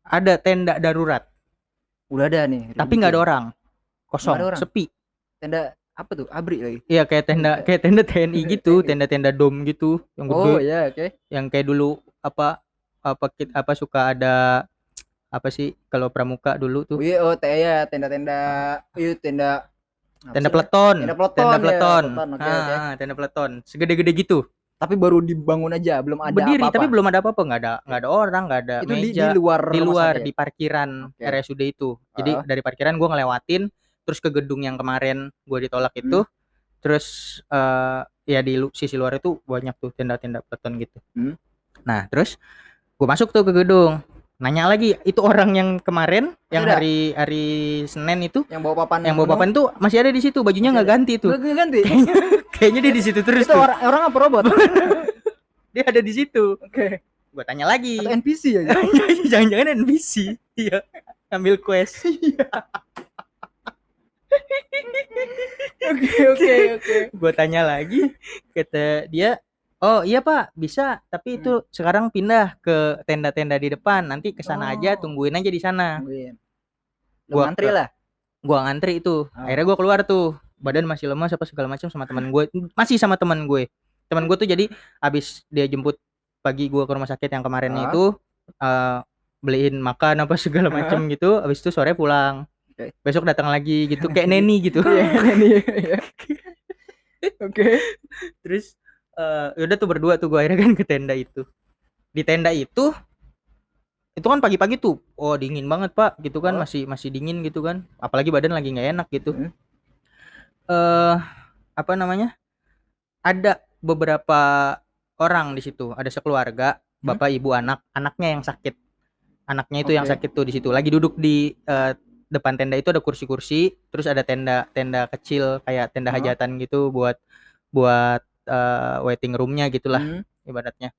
ada tenda darurat Udah ada nih. tapi nggak ada orang kosong ada orang. sepi Tenda apa tuh? Abri lagi. iya kayak tenda kayak tenda TNI gitu tenda-tenda dom gitu yang gede Oh ya, oke. yang kayak dulu apa apa kit apa suka ada apa sih kalau pramuka dulu tuh Oh iya, oh ya, tenda-tenda, iya tenda. tenda peleton Tenda peleton, tenda ya, peleton peleton, oke, Ah, oke. ah, tenda peleton segede-gede gitu Tapi baru dibangun aja, belum ada berdiri apa-apa. tapi belum ada apa-apa nggak ada nggak ada orang nggak ada itu di, meja di luar di luar di parkiran Oke. RSUD itu jadi Ah. dari parkiran gua ngelewatin terus ke gedung yang kemarin gua ditolak Hmm. itu terus eh ya di sisi luar itu banyak tuh tenda-tenda peleton gitu. Hmm. nah terus gua masuk tuh ke gedung. Nanya lagi itu orang yang kemarin yang ada? hari hari Senin itu yang bawa papan yang bawa papan tuh masih ada di situ bajunya nggak ganti tuh. Nggak ganti? Kayaknya dia di situ terus itu tuh. orang orang apa robot? Oke <laughs> dia ada di situ. Gua tanya lagi. Atau NPC ya <laughs> jangan-jangan NPC iya. Ngambil quest Oke oke oke. gue tanya lagi kata dia oh iya pak bisa tapi itu sekarang pindah ke tenda-tenda di depan nanti ke sana aja Oh. tungguin aja di sana ngantri ke- lah. gua ngantri itu Oh. akhirnya gua keluar tuh badan masih lemas apa segala macam sama teman gue masih sama teman gue teman gue tuh jadi abis dia jemput pagi gua ke rumah sakit yang kemarin Ah. itu eh, beliin makan apa segala macam gitu abis itu sore pulang. Besok datang lagi gitu kayak neni gitu <laughs> ini. <laughs> iya. Oke. terus eh yaudah tuh berdua tuh gue akhirnya kan ke tenda itu di tenda itu itu kan pagi-pagi tuh oh dingin banget pak gitu kan Oh. masih masih dingin gitu kan apalagi badan lagi nggak enak gitu Hmm. eh apa namanya ada beberapa orang di situ ada sekeluarga Hmm. bapak ibu anak anaknya yang sakit anaknya itu yang Oke. sakit tuh di situ lagi duduk di eh, depan tenda itu ada kursi-kursi terus ada tenda tenda kecil kayak tenda Oh. hajatan gitu buat buat eh, waiting roomnya gitulah Hmm. ibaratnya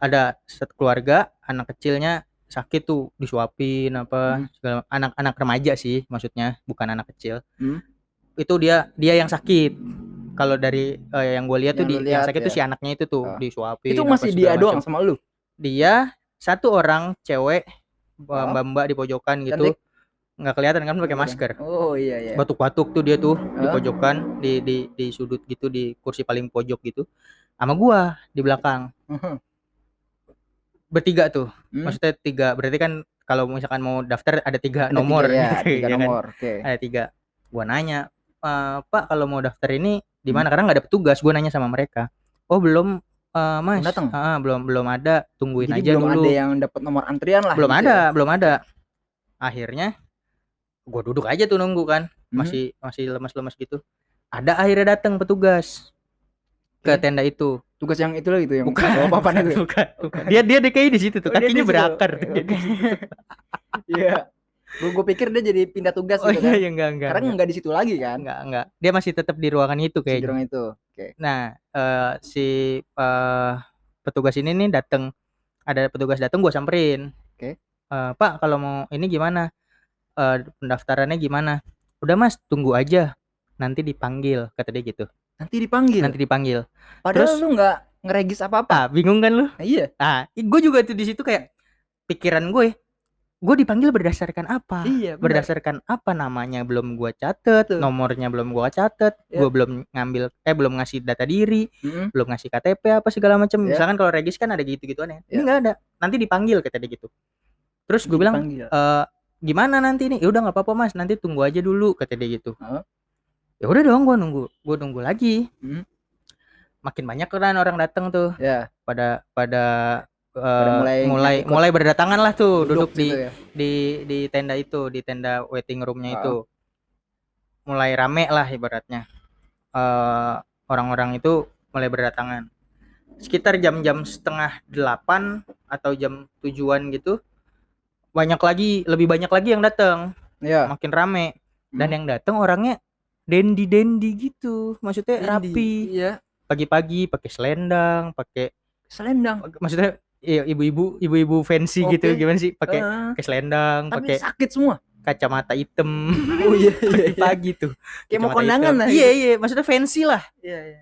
ada satu keluarga anak kecilnya sakit tuh disuapin apa Hmm. segala anak-anak remaja sih maksudnya bukan anak kecil Hmm. itu dia dia yang sakit kalau dari eh, yang gue lihat tuh di lu yang sakit tuh ya. si anaknya itu tuh Oh. disuapin Itu masih dia macam. doang sama lu. dia satu orang cewek Oh. mbak mbak di pojokan gitu Cantik. Nggak kelihatan kan pakai masker Oh iya iya. batuk-batuk tuh dia tuh di pojokan di di di sudut gitu di kursi paling pojok gitu sama gua di belakang Mhm. bertiga tuh Hmm. maksudnya tiga berarti kan kalau misalkan mau daftar ada tiga Ada nomor tiga, ya, <laughs> tiga ya kan? nomor. Oke. ada tiga gua nanya "Eh, pak kalau mau daftar ini di Hmm. mana karena nggak ada petugas gua nanya sama mereka oh belum eh, mas Belum datang? Ah, belum belum ada tungguin Jadi aja belum dulu ada yang dapat nomor antrian lah. belum gitu ada ya. belum ada akhirnya gua duduk aja tuh nunggu kan Hmm. masih masih lemas-lemas gitu ada akhirnya datang petugas ke Oke. tenda itu Tugas yang itu lah gitu yang bukan bawa papan itu. <laughs> bukan, bukan. dia dia kayak di situ tuh Oh, kakinya berakar. <laughs> Iya. Gue gue pikir dia jadi pindah tugas oh gitu iya kan. iya enggak enggak Karena enggak nggak di situ lagi kan. enggak enggak dia masih tetap di ruangan itu Si kayaknya Jurong itu. Oke. nah eh, si eh, petugas ini nih datang ada petugas datang gua samperin Oke. Eh, pak kalau mau ini gimana Eh, pendaftarannya gimana udah mas tunggu aja nanti dipanggil kata dia gitu Nanti dipanggil. nanti dipanggil Padahal Terus- lu nggak ngeregis apa-apa. ah bingung kan lu Nah, iya. ah gue juga tuh di situ kayak pikiran gue gue dipanggil berdasarkan apa Iya. berdasarkan apa namanya belum gua catet Betul. nomornya belum gua catet Ya. gua belum ngambil eh belum ngasih data diri Mm-mm. belum ngasih KTP apa segala macam Ya. misalkan kalau regis kan ada gitu gituan ya ini Ya. nggak ada nanti dipanggil kata dia gitu terus gue bilang Dipanggil. "Eh, gimana nanti nih ya udah nggak apa-apa mas nanti tunggu aja dulu kata dia gitu Heeh. ya udah dong gua nunggu gua nunggu lagi Hmm. makin banyak kan orang datang tuh ya. pada pada, Pada mulai mulai ikut. mulai berdatangan lah tuh duduk, di situ ya. di di tenda itu di tenda waiting roomnya Ah. itu mulai rame lah ibaratnya Eh, orang-orang itu mulai berdatangan sekitar jam-jam setengah delapan atau jam tujuan gitu banyak lagi lebih banyak lagi yang datang Ya. makin rame dan Hmm. yang datang orangnya dendi dendi gitu maksudnya Indi. rapi Iya. pagi-pagi pakai selendang pakai Selendang. maksudnya iya, ibu-ibu ibu-ibu fancy gitu Oke. gimana sih pakai Ah, pakai selendang pakai sakit semua. kacamata hitam <laughs> Oh iya iya. iya. pagi tuh Kayak mau kondangan hitam. lah. iya gitu. iya maksudnya fancy lah Iya iya.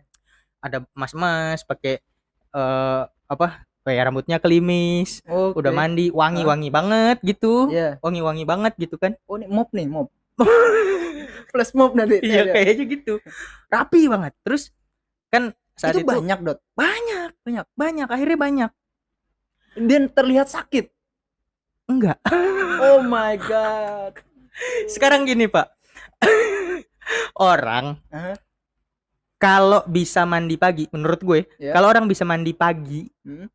ada mas-mas pakai eh apa kayak rambutnya kelimis Oke. udah mandi wangi-wangi banget gitu Iya. wangi-wangi banget gitu kan Oh ini mop nih mop. <laughs> Plus mop nanti. iya kayaknya gitu rapi banget terus kan saat itu, itu, banyak dot. banyak banyak banyak akhirnya banyak Dan terlihat sakit. enggak Oh my god. <laughs> sekarang gini pak <laughs> orang Hah? kalau bisa mandi pagi menurut gue Ya. kalau orang bisa mandi pagi Hmm.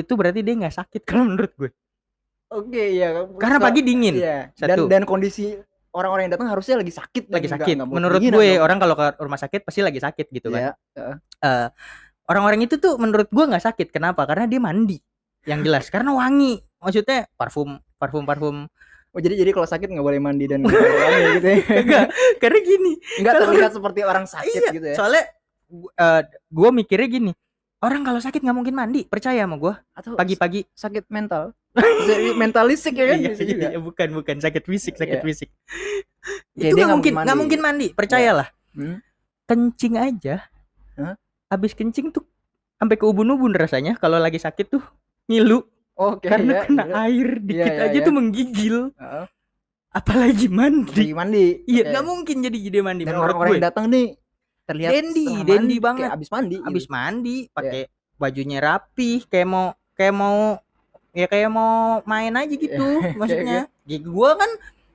Itu berarti dia nggak sakit kalau <laughs> menurut gue Oke ya. karena So- pagi dingin Iya. Satu. Dan dan kondisi orang-orang yang datang harusnya lagi sakit lagi sakit nggak mau menurut gue dong. orang kalau ke rumah sakit pasti lagi sakit gitu kan Iya. Eh, orang-orang itu tuh menurut gue nggak sakit kenapa karena dia mandi yang jelas <laughs> karena wangi maksudnya parfum parfum parfum Oh jadi jadi kalau sakit nggak boleh mandi dan gitu ya. <laughs> enggak karena gini Nggak Kalau- terlihat seperti orang sakit iya gitu ya. soalnya gue mikirnya gini orang kalau sakit nggak mungkin mandi percaya sama gue atau pagi-pagi. sakit mental. Jadi mentalistik ya kan Iya, juga. iya, bukan bukan. Sakit fisik sakit Iya. fisik. Ya, itu nggak mungkin nggak mungkin mandi percayalah. Hmm? kencing aja. Hah? habis kencing tuh sampai ke ubun-ubun rasanya. Kalau lagi sakit tuh ngilu. Oke karena ya, kena iya. air dikit iya, aja iya. tuh menggigil. Heeh. apalagi mandi. Mandi. Iya nggak mungkin jadi jadi mandi dan orang-orang yang datang nih terlihat dandy mandi, banget. kayak abis mandi habis gitu. mandi pakai bajunya rapi kayak mau kayak mau ya kayak mau main aja gitu <laughs> maksudnya. Ya, gua kan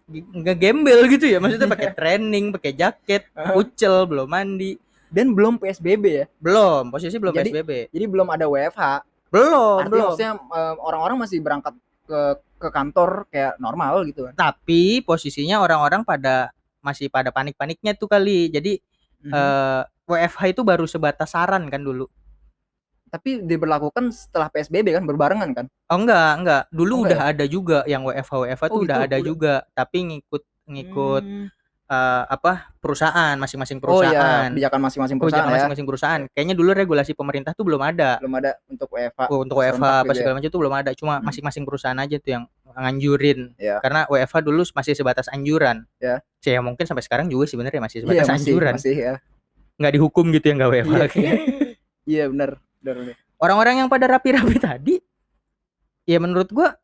nggak gembel gitu ya maksudnya pakai training pakai jaket kucel belum mandi. Dan belum PSBB ya? Belum posisi belum Jadi- PSBB jadi belum ada WFH belum artinya belum. maksudnya eh, orang-orang masih berangkat ke ke kantor kayak normal gitu kan? Tapi posisinya orang-orang pada masih pada panik-paniknya tuh kali. Jadi Eh, WFH itu baru sebatas saran kan dulu. Tapi diberlakukan setelah PSBB kan berbarengan kan? Oh enggak enggak. Dulu Oh, enggak udah ada juga yang WFH WFH tuh Oh, udah gitu, ada udah. juga. Tapi ngikut ngikut Hmm. Eh, apa perusahaan masing-masing oh iya perusahaan. kebijakan masing-masing kebijakan perusahaan ya. masing-masing perusahaan. Kayaknya dulu regulasi pemerintah tuh belum ada. Belum ada untuk WFH Oh, untuk WFH apa gitu ya. segala macam tuh belum ada. Cuma Hmm. masing-masing perusahaan aja tuh yang nganjurin. Ya. karena WFH dulu masih sebatas anjuran. Ya. saya mungkin sampai sekarang juga sebenarnya masih Iya, sebatas masih, anjuran. masih ya. Nggak dihukum gitu yang nggak WFH Iya. <laughs> iya benar benar orang-orang yang pada rapi-rapi tadi ya menurut gua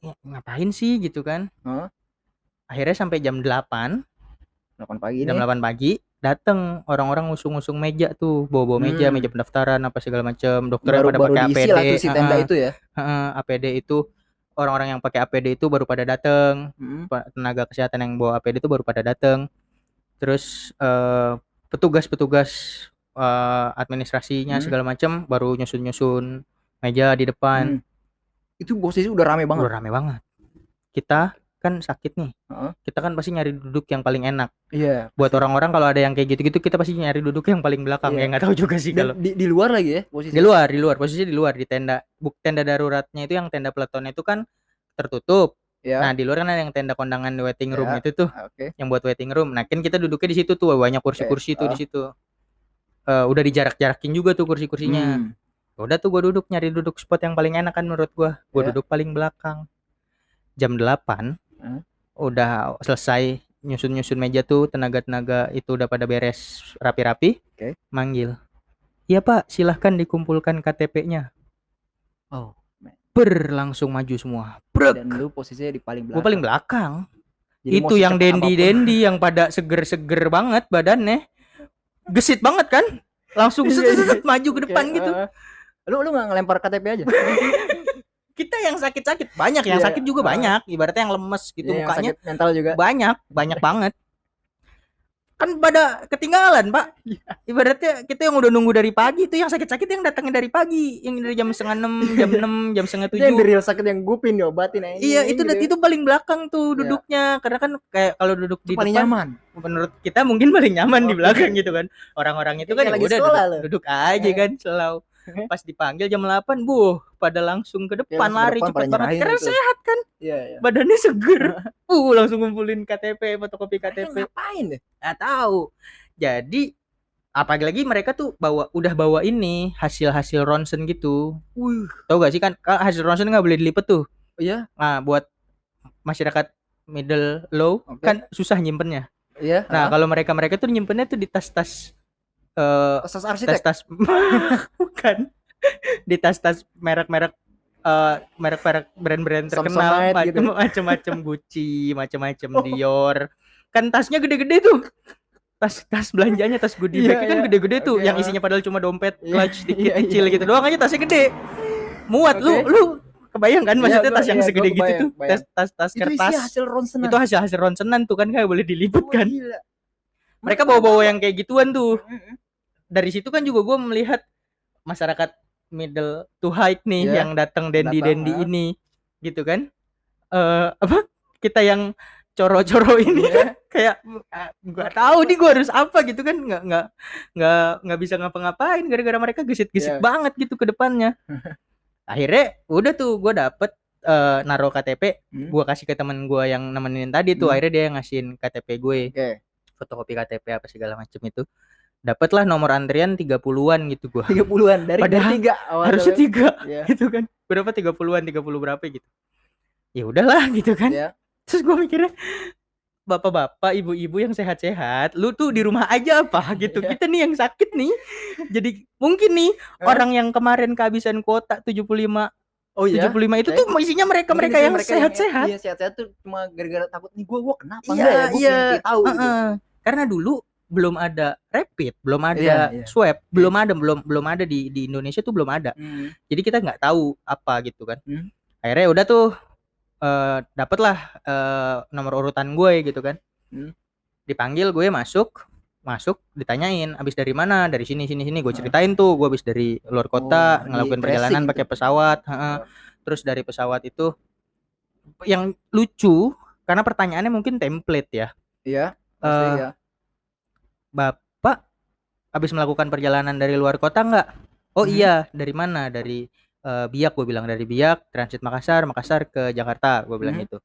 ya, ngapain sih gitu kan? Hah? akhirnya sampai jam 8 8 pagi jam nih. 8 pagi dateng. Orang-orang ngusung-ngusung meja tuh bawa-bawa meja Hmm. meja pendaftaran apa segala macam dokter baru pada pakai APD lah tuh si tenda heeh, itu ya. Heeh, APD itu orang-orang yang pakai APD itu baru pada dateng. Mm. pa- tenaga kesehatan yang bawa APD itu baru pada dateng. Terus eh, petugas-petugas eh, administrasinya Hmm. segala macam baru nyusun-nyusun meja di depan. Hmm. itu posisi udah rame banget. Udah rame banget. Kita kan sakit nih. Heeh. kita kan pasti nyari duduk yang paling enak. Iya buat orang-orang kalau ada yang kayak gitu-gitu kita pasti nyari duduk yang paling belakang. Iya. ya nggak tahu juga sih kalau di, di luar lagi ya posisi? Di luar di luar. Posisi di luar di tenda. Buk tenda daruratnya itu yang tenda peletonnya itu kan tertutup. Ya nah di luar kan ada yang tenda kondangan di waiting room Ya. itu tuh oke. yang buat waiting room. Nah kan kita duduknya di situ tuh banyak kursi-kursi tuh di ah. situ. Eh, udah dijarak-jarakin juga tuh kursi-kursinya. Hmm. udah tuh gua duduk nyari duduk spot yang paling enak kan menurut gua. Gua Ya. duduk paling belakang. Jam 8 Hah? Udah selesai nyusun-nyusun meja tuh tenaga-tenaga itu udah pada beres rapi-rapi Oke. manggil. Iya pak silahkan dikumpulkan KTP-nya oh ber langsung maju semua. Brek. Dan lu posisinya di paling belakang gua paling belakang. Jadi itu yang secepat dendi apa pun. dendi yang pada seger-seger banget badannya. Gesit banget kan? Langsung Iya, set, set, iya. set, maju ke depan gitu. eh, lu lu nggak ngelempar KTP aja <laughs> kita yang sakit-sakit banyak yang Iya, sakit juga ah. banyak ibaratnya yang lemes gitu Iya, yang mukanya sakit mental juga banyak banyak <laughs> banget kan pada ketinggalan pak Iya. ibaratnya kita yang udah nunggu dari pagi itu yang sakit-sakit yang datangnya dari pagi yang dari jam setengah enam jam enam jam setengah yang tujuh the real sakit yang gupin diobatin aja iya itu gitu. itu paling belakang tuh Iya. duduknya karena kan kayak kalau duduk Itu di paling depan nyaman menurut kita mungkin paling nyaman di Oke. belakang gitu kan orang-orang itu kan ya udah duduk, loh. duduk aja Eh. kan selalu pas dipanggil jam 8 buh pada langsung ke depan langsung ke lari depan, pada banget. Karena itu. sehat kan? Iya iya. Badannya seger. Uh langsung ngumpulin KTP fotokopi KTP ngapain deh? Nggak tahu. Jadi apalagi mereka tuh bawa udah bawa ini hasil hasil ronsen gitu. Wih tau gak sih kan? Hasil ronsen nggak boleh dilipet tuh. Iya? Nah buat masyarakat middle low Oke. kan susah nyimpennya. Iya nah kalau mereka mereka tuh nyimpennya tuh di tas-tas eh tas arsitek tas-tas <laughs> bukan di tas-tas merek-merek eh merek-merek brand-brand terkenal gitu. macam-macam Gucci, macam-macam Oh. Dior. Kan tasnya gede-gede tuh. Tas tas belanjanya tas goodie Iya, bag kan iya. gede-gede tuh Oke, yang ah. isinya padahal cuma dompet, Iya, clutch dikit iya, kecil iya. gitu doang aja tasnya gede. Muat lu Oke. lu kebayang kan Iya, maksudnya gua- tas yang iya, segede gitu tuh. kebayang. Tas tas tas itu kertas. isi hasil ronsenan Itu hasil hasil ronsenan tuh kan nggak boleh dilipet Wah, kan. gila. Mereka bawa-bawa yang kayak gituan tuh. Dari situ kan juga gue melihat masyarakat middle to high nih Iya. yang datang dendi Datang, dendi ah. ini gitu kan eh apa kita yang coro-coro <laughs> ini Iya. kan kayak ah, nggak tahu nih gue harus apa gitu kan nggak nggak nggak nggak bisa ngapa-ngapain gara-gara mereka gesit-gesit Iya. banget gitu ke depannya <laughs> akhirnya udah tuh gue dapet eh, naruh KTP Hmm. gue kasih ke temen gue yang nemenin tadi tuh Hmm. akhirnya dia ngasihin KTP gue oke fotokopi KTP apa segala macem itu dapatlah nomor antrian 30-an gitu gua 30-an dari Padahal dari tiga awal harusnya tiga Iya. gitu kan berapa 30-an 30 berapa gitu ya udahlah gitu kan Iya. terus gua mikirnya bapak-bapak ibu-ibu yang sehat-sehat lu tuh di rumah aja apa gitu Iya. kita nih yang sakit nih jadi mungkin nih Hah? orang yang kemarin kehabisan kuota 75 Oh iya. 75 itu Saya- tuh isinya mereka-mereka yang mereka sehat-sehat Iya, sehat-sehat tuh cuma gara-gara takut nih gua gua kenapa Iya, enggak ya? Gua iya. pengen kayak tahu gitu. Karena dulu belum ada rapid belum ada Iya, iya. swab belum ada belum belum ada di di Indonesia tuh belum ada Hmm. jadi kita nggak tahu apa gitu kan Hmm. akhirnya udah tuh eh dapatlah eh, nomor urutan gue gitu kan Hmm. dipanggil gue masuk masuk ditanyain abis dari mana dari sini sini sini gue Hmm. ceritain tuh gue abis dari luar kota Oh, ngelakuin perjalanan tracing pakai pesawat heeh. terus dari pesawat itu yang lucu karena pertanyaannya mungkin template ya Iya. ya. Bapak habis melakukan perjalanan dari luar kota nggak oh Hmm. iya dari mana dari eh, Biak gue bilang dari Biak transit Makassar Makassar ke Jakarta gue bilang Hmm. gitu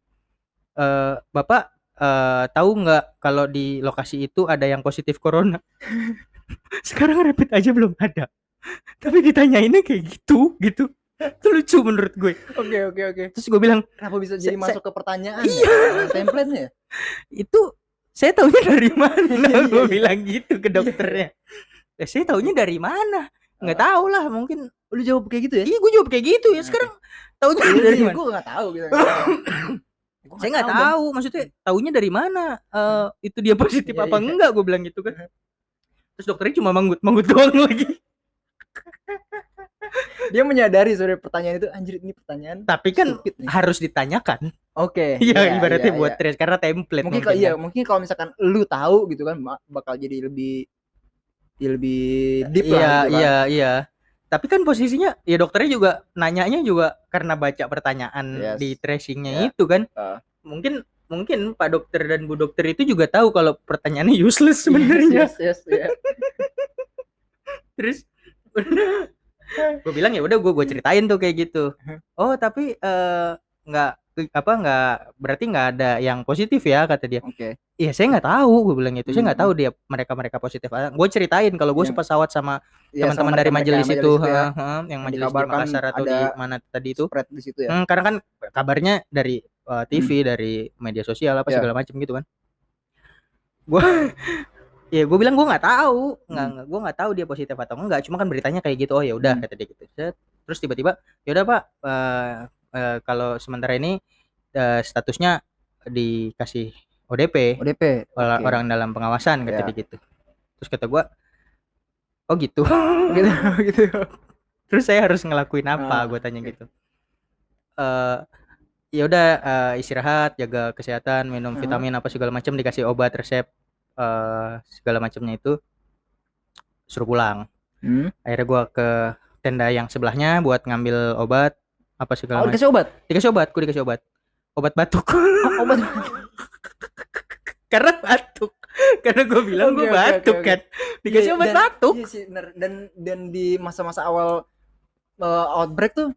eh bapak eh, tahu nggak kalau di lokasi itu ada yang positif corona <laughs> sekarang rapid aja belum ada tapi ditanyainnya kayak gitu gitu itu lucu menurut gue Oke, oke, oke. terus gue bilang Kenapa bisa Sa- jadi masuk ke pertanyaan? Iya. ya? Template-nya ya? itu saya taunya dari <laughs> mana Iya, gue iya. bilang gitu ke dokternya Eh, saya taunya dari mana nggak Ah. tahu lah mungkin Lu jawab kayak gitu ya? iya gue jawab kayak gitu ya sekarang taunya Iya, dari iya, mana gua nggak tahu gitu. <coughs> Gua saya nggak Bang. tahu maksudnya taunya dari mana eh, itu dia positif Iya, apa iya. enggak gue bilang gitu kan <laughs> terus dokternya cuma manggut manggut doang lagi <laughs> Dia menyadari sore pertanyaan itu anjir ini pertanyaan tapi kan harus ditanyakan Oke. <laughs> iya ibaratnya iya, buat iya. trace karena template mungkin kalau iya kan. mungkin kalau misalkan lu tahu gitu kan bakal jadi lebih ya lebih deep iya lah gitu kan. iya iya tapi kan posisinya ya dokternya juga nanyanya juga karena baca pertanyaan Yes. di tracingnya Ya. itu kan Ah. mungkin mungkin pak dokter dan bu dokter itu juga tahu kalau pertanyaannya <laughs> useless sebenarnya yes, yes, yes, iya. terus <laughs> gue bilang ya udah gue gue ceritain tuh kayak gitu. Oh tapi eh, nggak apa nggak berarti nggak ada yang positif ya kata dia. Oke. Iya saya nggak tahu gue bilang gitu. Saya nggak Hmm. tahu dia mereka mereka positif gue ceritain kalau gue Yang- sepesawat sama Iya, teman-teman dari majelis, itu, ya. heeh, heeh, yang majelis di Makassar atau di mana tadi itu. di situ ya. Hmm, karena kan kabarnya dari uh, TV dari media sosial apa Ya. segala macam gitu kan. Gue ya gue bilang gue nggak tahu nggak Hmm. gue nggak tahu dia positif atau enggak cuma kan beritanya kayak gitu oh ya udah Hmm. kata dia gitu terus tiba-tiba ya udah pak eh, eh, kalau sementara ini eh, statusnya dikasih ODP ODP orang, oke. orang dalam pengawasan kata Ya. dia gitu terus kata gue oh gitu <laughs> gitu <laughs> gitu terus saya harus ngelakuin apa Ah, gue tanya oke. gitu eh ya udah eh, istirahat jaga kesehatan minum Hmm. vitamin apa segala macam dikasih obat resep eh segala macamnya itu suruh pulang hmm. akhirnya gua ke tenda yang sebelahnya buat ngambil obat apa segala oh macam dikasih obat dikasih obat gue dikasih obat obat batuk Oh, obat <laughs> karena batuk karena gue bilang gue oke, oke, batuk oke. kan dikasih Iya, obat dan- batuk iya sih, bener. dan dan di masa-masa awal eh, outbreak tuh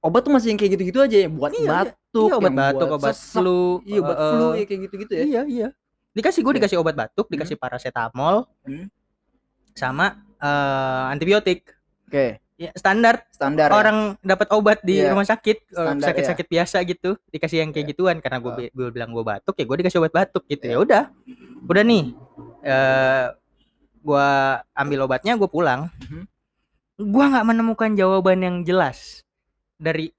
obat tuh masih yang kayak gitu-gitu aja ya buat Iya, iya. batuk iya obat batuk buat obat sesak. flu iya obat eh, flu ya kayak gitu-gitu ya Iya iya. Dikasih gue dikasih obat batuk, dikasih paracetamol, Hmm. sama eh, antibiotik. oke Ya, standar standar ya. orang dapat obat di Iya. rumah sakit eh, Standar, sakit-sakit biasa gitu dikasih yang kayak Iya. gituan karena gue Oh. gue bilang gue batuk ya gue dikasih obat batuk gitu Iya. ya udah udah nih eh gue ambil obatnya gue pulang Mhm. gue nggak menemukan jawaban yang jelas dari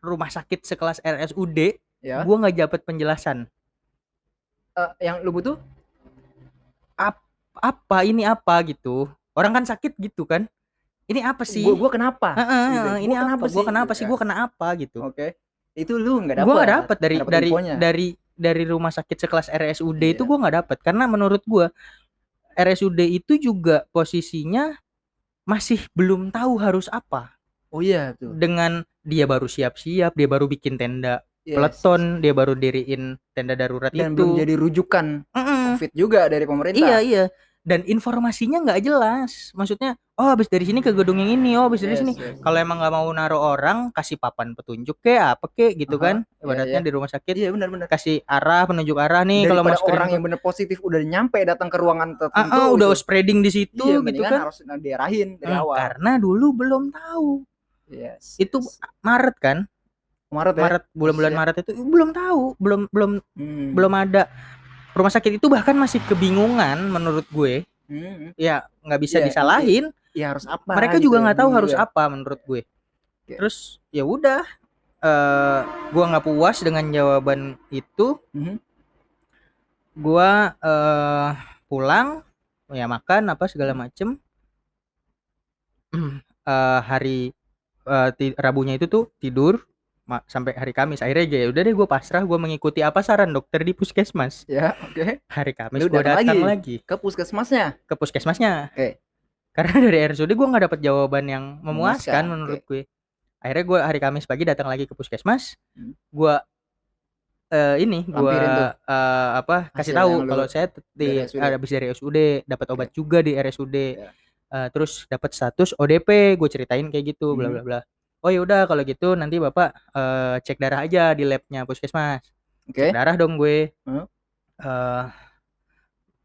rumah sakit sekelas RSUD ya gue nggak dapat penjelasan Eh, yang lu butuh? Apa? Ini apa? Gitu. Orang kan sakit gitu kan? Ini apa sih? Gua, gua kenapa? Heeh, Gitu. heeh, ini Gua apa? Gua kenapa Gitu sih? Ya. gua kena apa gitu. Oke. Itu lu nggak dapet gua nggak dapet dari dapet dari infonya. dari dari rumah sakit sekelas RSUD itu Iya. gua nggak dapet. Karena menurut gua RSUD itu juga posisinya masih belum tahu harus apa. Oh iya tuh dengan dia baru siap-siap dia baru bikin tenda Yes. peleton dia baru diriin tenda darurat dan itu belum jadi rujukan Mm-mm. covid juga dari pemerintah iya iya dan informasinya nggak jelas maksudnya oh habis dari sini ke gedung yang ini oh habis dari Yes, sini yes. kalau emang nggak mau naruh orang kasih papan petunjuk kayak apa kek gitu Aha, kan iya, ibaratnya iya. di rumah sakit Iya benar-benar. kasih arah penunjuk arah nih kalau mau orang yang bener positif udah nyampe datang ke ruangan tertentu. ah, udah gitu. spreading di situ Iya, gitu kan harus diarahin dari Hmm, awal. karena dulu belum tahu Yes, itu yes. Maret kan Maret ya. Maret bulan-bulan Iya. Maret itu belum tahu belum belum Hmm. belum ada rumah sakit itu bahkan masih kebingungan menurut gue Hmm. ya nggak bisa Iya, disalahin Ya harus apa? mereka gitu juga ya, nggak tahu bingung harus apa menurut gue Oke. terus ya udah eh gua nggak puas dengan jawaban itu Mhm. gua eh pulang ya makan apa segala macem <clears throat> Eh, hari ti- Rabunya itu tuh tidur sampai hari Kamis akhirnya ya udah deh gue pasrah gue mengikuti apa saran dokter di puskesmas Ya, oke. hari Kamis gue datang lagi? lagi Ke puskesmasnya. ke puskesmasnya Oke. karena dari RSUD gue nggak dapet jawaban yang memuaskan menurut oke. gue akhirnya gue hari Kamis pagi datang lagi ke puskesmas Hmm. gue eh ini gue Lampirin tuh. apa kasih tahu kalau saya di habis dari RSUD dapat obat juga di RSUD Ya. Eh, terus dapat status ODP gue ceritain kayak gitu bla Hmm. bla bla oh ya udah kalau gitu nanti bapak eh, cek darah aja di labnya puskesmas Oke. darah dong gue Hmm. Eh,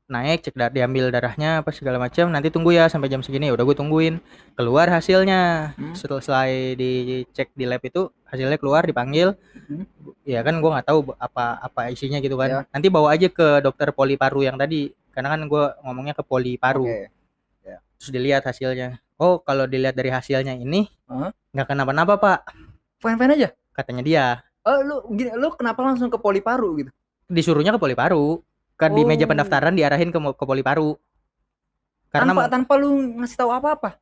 naik cek dar diambil darahnya apa segala macam nanti tunggu ya sampai jam segini udah gue tungguin keluar hasilnya Hmm. setelah selesai dicek di lab itu hasilnya keluar dipanggil Hmm. ya kan gue nggak tahu apa apa isinya gitu kan Ya. nanti bawa aja ke dokter poli paru yang tadi karena kan gue ngomongnya ke poli paru Oke. Terus dilihat hasilnya oh kalau dilihat dari hasilnya ini nggak kenapa-napa pak Fine-fine aja. katanya dia Oh, lu gini, lu kenapa langsung ke poli paru gitu? disuruhnya ke poli paru kan di meja Oh. pendaftaran diarahin ke ke poli paru karena tanpa tanpa lu ngasih tahu apa-apa.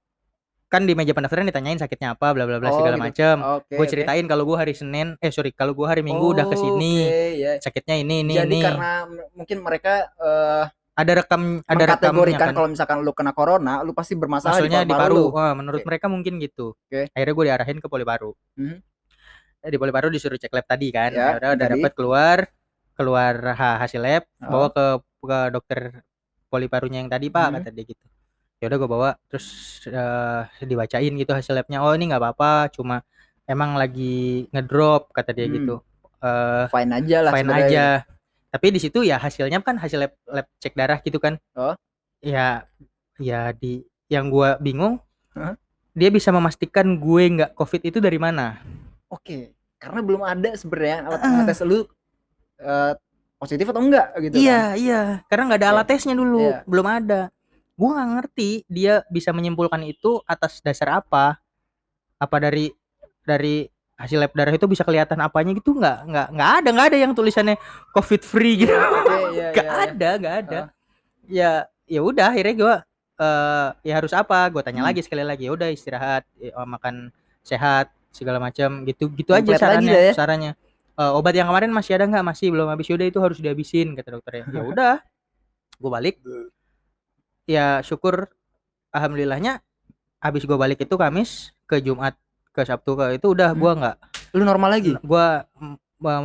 kan di meja pendaftaran ditanyain sakitnya apa bla bla bla Oh, segala gitu. macam Oke. gue ceritain kalau gue hari Senin eh sorry kalau gue hari Minggu udah ke sini Oke, ya. sakitnya ini ini Jadi ini karena mungkin mereka eh, ada rekam ada mengkategorikan kan kalau misalkan lu kena corona, lu pasti bermasalah maksudnya di di paru. Wah, menurut Oke. mereka mungkin gitu Oke. akhirnya gue diarahin ke poli paru Mhm. Eh, di poli paru disuruh cek lab tadi kan Ya, ya udah udah dapat keluar keluar ha- hasil lab Oh. bawa ke ke dokter poli parunya yang tadi pak Mhm. kata dia gitu ya udah gue bawa terus eh, dibacain gitu hasil labnya oh ini nggak apa-apa cuma emang lagi ngedrop kata dia Hmm. gitu eh Fine aja lah fine sebenarnya. aja tapi di situ ya hasilnya kan hasil lab, lab cek darah gitu kan Oh. ya ya di yang gua bingung Hah? dia bisa memastikan gue nggak covid itu dari mana Oke, karena belum ada sebenarnya alat Ah. tes lu eh, positif atau enggak gitu iya kan. iya karena nggak ada alat tesnya dulu Iya. belum ada gua nggak ngerti dia bisa menyimpulkan itu atas dasar apa apa dari dari hasil lab darah itu bisa kelihatan apanya gitu nggak nggak nggak ada nggak ada yang tulisannya covid free gitu. Oke, <laughs> iya, nggak iya, iya. ada nggak ada. Ah. ya ya udah akhirnya gue eh ya harus apa? Gue tanya Hmm. lagi sekali lagi ya udah istirahat ya, makan sehat segala macam gitu gitu aja sarannya ya. sarannya. Eh, obat yang kemarin masih ada nggak? Masih belum habis. Yaudah itu harus dihabisin kata dokternya. Ya <laughs> udah gue balik. Ya syukur alhamdulillahnya habis gue balik itu Kamis ke Jumat ke Sabtu ke itu udah Hmm. gua nggak Lu normal lagi? gua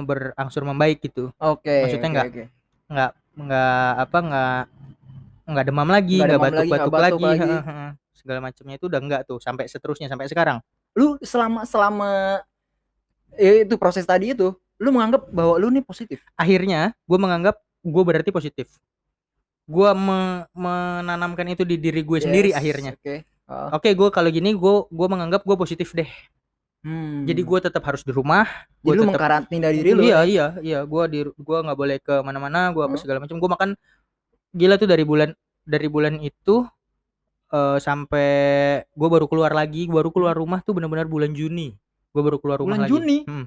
berangsur membaik gitu Oke. Maksudnya oke, nggak oke. nggak nggak apa nggak nggak demam lagi Nggak nggak lagi, batuk-batuk nggak lagi, batuk lagi. heeh. segala macamnya itu udah enggak tuh sampai seterusnya sampai sekarang Lu selama selama eh, itu proses tadi itu, lu menganggap bahwa lu nih positif. akhirnya gue menganggap gue berarti positif gue me- menanamkan itu di diri gue sendiri Yes, akhirnya Oke. Oh. oke gue kalau gini gue gue menganggap gue positif deh Hmm. jadi gue tetap harus di rumah Jadi gue lu tetap mengkarantina diri lu. iya iya iya gue di gue nggak boleh ke mana-mana gue apa Hmm. segala macam gue makan gila tuh dari bulan dari bulan itu eh, sampai gue baru keluar lagi gua baru keluar rumah tuh benar-benar bulan Juni gue baru keluar rumah Bulan lagi Juni? Hmm.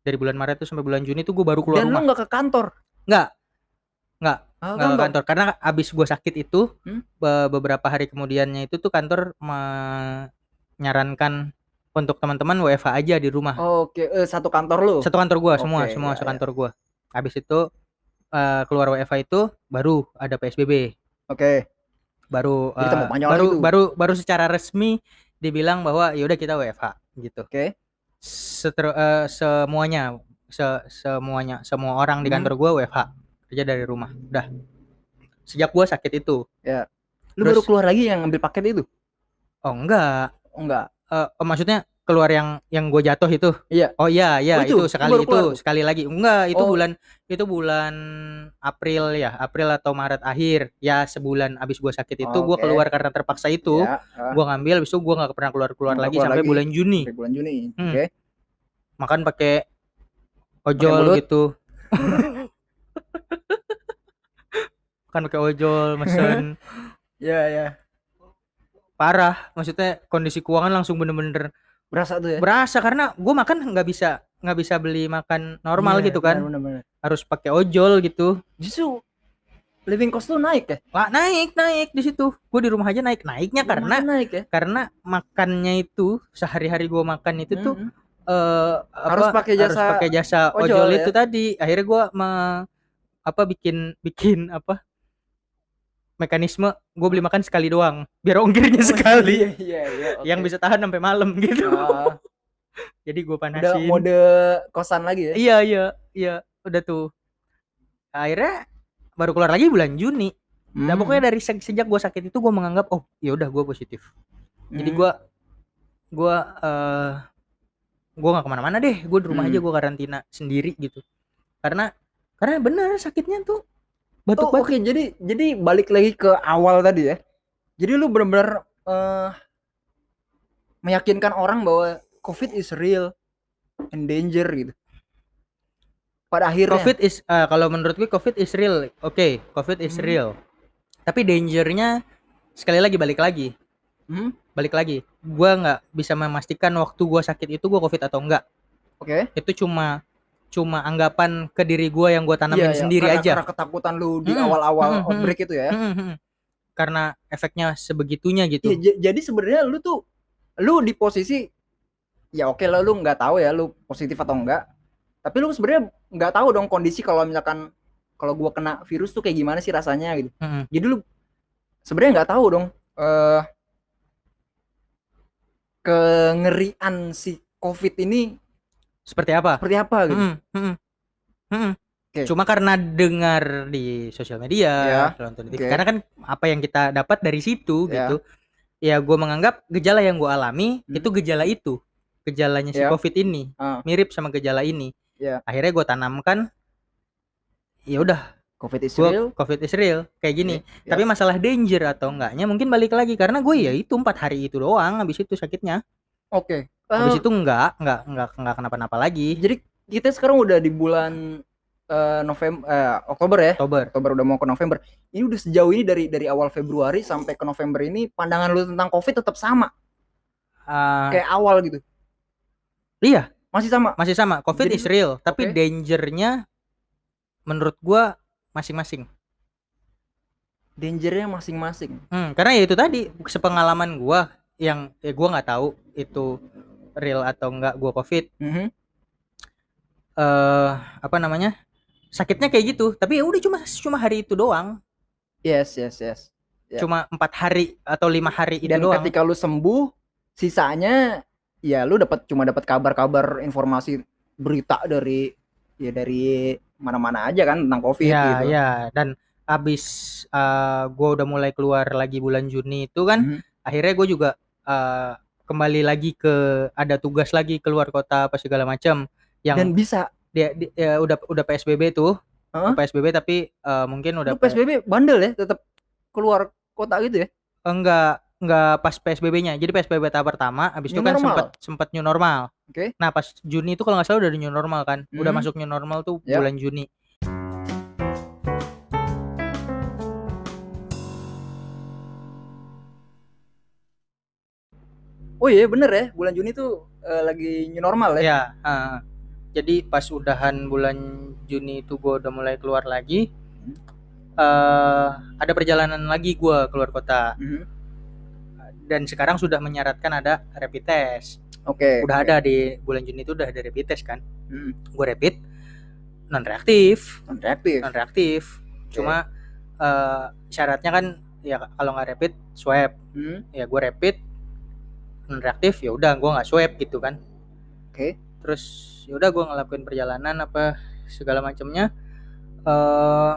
dari bulan Maret tuh sampai bulan Juni tuh gue baru keluar Dan lu rumah nggak ke kantor. nggak nggak Ke kantor. kantor karena abis gue sakit itu Hmm? be- beberapa hari kemudiannya itu tuh kantor menyarankan untuk teman-teman WFH aja di rumah Oke, eh, satu kantor lu. satu kantor gua semua Oke, semua ya, sekantor gua habis itu eh, keluar WFH itu baru ada PSBB Oke. baru Jadi eh, tambah panjang baru tuh. baru baru secara resmi dibilang bahwa yaudah kita WFH gitu Oke. Seter- eh, semuanya se- semuanya semua orang di Hmm. kantor gua WFH kerja dari rumah udah sejak gua sakit itu Ya. Lu Terus- baru keluar lagi yang ngambil paket itu? Oh enggak. Oh enggak. Eh, oh, maksudnya keluar yang yang gue jatuh itu? Iya. Oh iya iya Oh, itu? itu, sekali itu keluar sekali lagi. Enggak itu Oh. bulan itu bulan April ya April atau Maret akhir ya sebulan abis gue sakit itu gue Oke. keluar karena terpaksa itu Ya, ah, gue ngambil abis itu gue nggak pernah keluar keluar Nggak lagi keluar sampai lagi. bulan Juni sampai bulan Juni. Hmm. Oke. makan pakai ojol gitu <laughs> makan pakai ojol mesen <laughs> Ya ya. parah maksudnya kondisi keuangan langsung bener-bener Berasa tuh ya. berasa karena gue makan nggak bisa nggak bisa beli makan normal Iya, gitu kan benar, benar. harus pakai ojol gitu Justru living cost tuh naik ya. lah naik naik di situ gue di rumah aja naik naiknya karena Lumayan naik ya. karena makannya itu sehari-hari gue makan itu tuh Mm-mm. eh Harus apa, pakai harus jasa pakai jasa ojol ojol, ya? itu tadi akhirnya gue apa bikin bikin <laughs> apa mekanisme gue beli makan sekali doang biar ongkirnya Oh, sekali Iya iya iya. <laughs> oke. yang bisa tahan sampai malam <laughs> gitu Ah, jadi gue udah panasin mode kosan lagi ya. iya iya iya udah tuh akhirnya baru keluar lagi bulan Juni nah Hmm. pokoknya dari se- sejak gue sakit itu gue menganggap oh ya udah gue positif jadi Hmm. gue gue eh gue nggak ke mana-mana deh gue di rumah Hmm. aja gue karantina sendiri gitu karena karena bener sakitnya tuh Oh, batuk-batuk oke jadi jadi balik lagi ke awal tadi ya. Jadi lu benar-benar eh, meyakinkan orang bahwa COVID is real and danger gitu. Pada akhirnya. covid is eh, kalau menurut gue covid is real oke covid is Hmm. real tapi dangernya sekali lagi balik lagi Hmm, balik lagi gue nggak bisa memastikan waktu gue sakit itu gue covid atau enggak Oke. itu cuma cuma anggapan ke diri gue yang gue tanamin Iya, iya, sendiri karena, aja Karena ketakutan lu di Hmm, awal-awal hmm, hmm, outbreak itu ya. Hmm, hmm. karena efeknya sebegitunya gitu j- jadi sebenarnya lu tuh lu di posisi ya oke lah lu nggak tahu ya lu positif atau enggak. Tapi lu sebenarnya nggak tahu dong kondisi kalau misalkan kalau gua kena virus tuh kayak gimana sih rasanya gitu. Mm-mm. Jadi lu sebenarnya nggak tahu dong eh kengerian si COVID ini seperti apa seperti apa gitu. Mm-mm, mm-mm, mm-mm. Oke. cuma karena dengar di sosial media Ya, nonton di TV, oke. karena kan apa yang kita dapat dari situ Ya. gitu ya gue menganggap gejala yang gue alami Hmm. itu gejala itu gejalanya si Ya. covid ini Ah. mirip sama gejala ini Ya. akhirnya gue tanamkan ya udah COVID is gue real. covid is real kayak gini Ya. tapi masalah danger atau enggaknya mungkin balik lagi karena gue ya itu empat hari itu doang habis itu sakitnya Oke. Habis Eh, itu enggak enggak enggak enggak kenapa-napa lagi jadi kita sekarang udah di bulan November Oktober ya. Oktober Oktober udah mau ke November. Ini udah sejauh ini dari dari awal Februari sampai ke November ini pandangan lu tentang COVID tetap sama Ah, kayak awal gitu. iya Masih sama. masih sama covid Jadi is real tapi oke. dangernya menurut gua masing-masing Dangernya masing-masing. Hmm, karena ya itu tadi sepengalaman gua yang ya gua nggak tahu itu real atau enggak gua covid Mhm. eh apa namanya sakitnya kayak gitu tapi ya udah cuma cuma hari itu doang Yes, yes, yes. Ya. cuma empat hari atau lima hari itu Dan doang ketika lu sembuh, sisanya ya lu dapat cuma dapat kabar-kabar informasi berita dari ya dari mana-mana aja kan tentang COVID ya gitu. ya dan abis eh, gua udah mulai keluar lagi bulan Juni itu kan Mhm. akhirnya gue juga eh, kembali lagi ke ada tugas lagi keluar kota apa segala macam yang Dan bisa dia, di- ya, udah udah PSBB tuh Hah? PSBB tapi eh, mungkin udah lu PSBB bandel ya tetap keluar kota gitu ya. enggak enggak pas PSBB-nya. Jadi PSBB tahap pertama habis itu kan sempat sempat new normal. Oke. Nah, pas Juni itu kalau nggak salah udah ada new normal kan. Udah Hmm. masuk new normal tuh Ya. bulan Juni. Oh iya bener ya, bulan Juni tuh eh, lagi new normal ya. Ya, eh, jadi pas udahan bulan Juni itu gue udah mulai keluar lagi. eh ada perjalanan lagi gua keluar kota Mhm. dan sekarang sudah menyaratkan ada rapid test. Oke. Udah ada di bulan Juni itu udah ada rapid test kan. Hmm, Gue rapid non reaktif. non reaktif. non reaktif cuma eh, syaratnya kan ya kalau nggak rapid swab Hmm, ya gue rapid reaktif ya udah gue nggak swab gitu kan Oke. terus ya udah gue ngelakuin perjalanan apa segala macamnya eh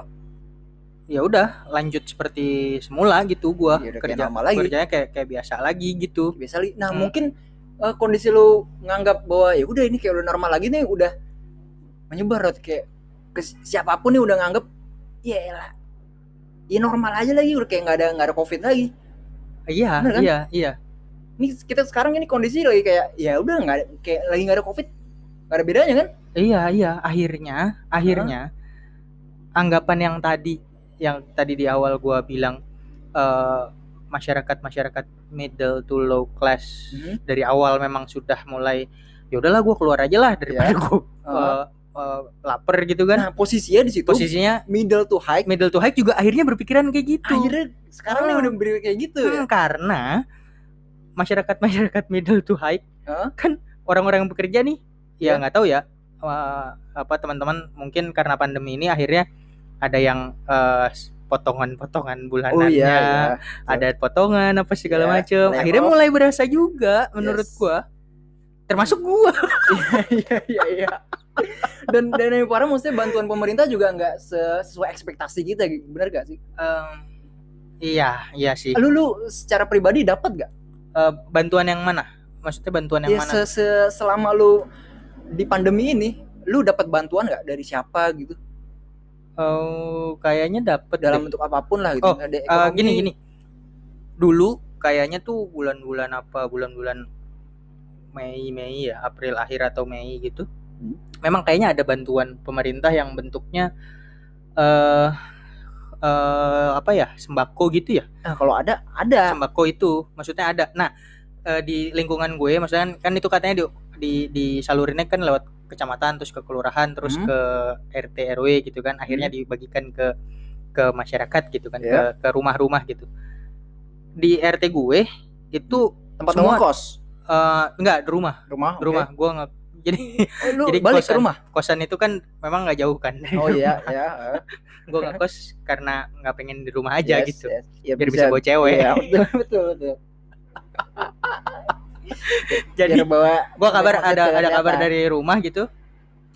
ya udah lanjut seperti semula gitu gua Iya, kayak kerja normal lagi. kerjanya kayak kayak biasa lagi gitu biasa li nah Hmm. mungkin eh, kondisi lu nganggap bahwa ya udah ini kayak udah normal lagi nih udah menyebar kayak ke siapa pun nih udah nganggap ya elah ya normal aja lagi udah kayak nggak ada nggak ada covid lagi iya kan? iya iya ini kita sekarang ini kondisi lagi kayak ya udah nggak kayak lagi nggak ada covid. Nggak ada bedanya kan? Iya iya. Akhirnya akhirnya anggapan yang tadi yang tadi di awal gua bilang eh, masyarakat masyarakat middle to low class Mhm. dari awal memang sudah mulai ya udahlah gua keluar aja lah daripada gua Uh, eh, eh, lapar gitu kan. Nah posisinya di situ posisinya middle to high. middle to high juga akhirnya berpikiran kayak gitu. Akhirnya sekarang nih Ah. udah beri kayak gitu ya? Hmm, karena masyarakat masyarakat middle to high. Hah? kan orang-orang yang bekerja nih Ya. ya nggak tahu ya eh, apa teman-teman mungkin karena pandemi ini akhirnya ada yang eh, potongan-potongan bulanannya. Oh iya iya. Ada potongan apa segala Ya, macem. layoff. akhirnya mulai berasa juga menurut Yes. gua. Termasuk gua. <laughs> Iya iya iya dan dan yang parah maksudnya bantuan pemerintah juga nggak se- sesuai ekspektasi kita bener gak sih? Em, iya iya sih. Lu lu secara pribadi dapat gak Eh, bantuan yang mana? Maksudnya bantuan yang ya mana? se- se- selama lu di pandemi ini lu dapat bantuan nggak? Dari siapa gitu? Oh, kayaknya dapet dalam deh. bentuk apa pun lah gitu. Oh, Ada ekonomi. gini gini. Dulu kayaknya tuh bulan-bulan apa bulan-bulan Mei Mei ya April akhir atau Mei gitu. Hmm. memang kayaknya ada bantuan pemerintah yang bentuknya eh eh apa ya sembako gitu ya? Nah, kalau ada ada. Sembako itu maksudnya ada. Nah eh, di lingkungan gue maksudnya kan itu katanya di, di disalurinnya kan lewat kecamatan terus ke kelurahan terus Hmm. ke RT RW gitu kan. Akhirnya dibagikan ke ke masyarakat gitu kan Ya. ke ke rumah-rumah gitu. Di RT gue itu tempat semua- ngekos eh, enggak di rumah. Rumah di rumah. gue nggak jadi. Oh, lu Jadi balik ke kosan. rumah? kosan itu kan memang nggak jauh kan. <laughs> Oh iya <laughs> ya gue nggak kos karena nggak pengen di rumah aja Yes, gitu. yes. Ya, biar bisa. bawa cewek. Iya, betul <laughs> betul betul. Jadi bawa gua kabar ada ada kabar dari rumah gitu.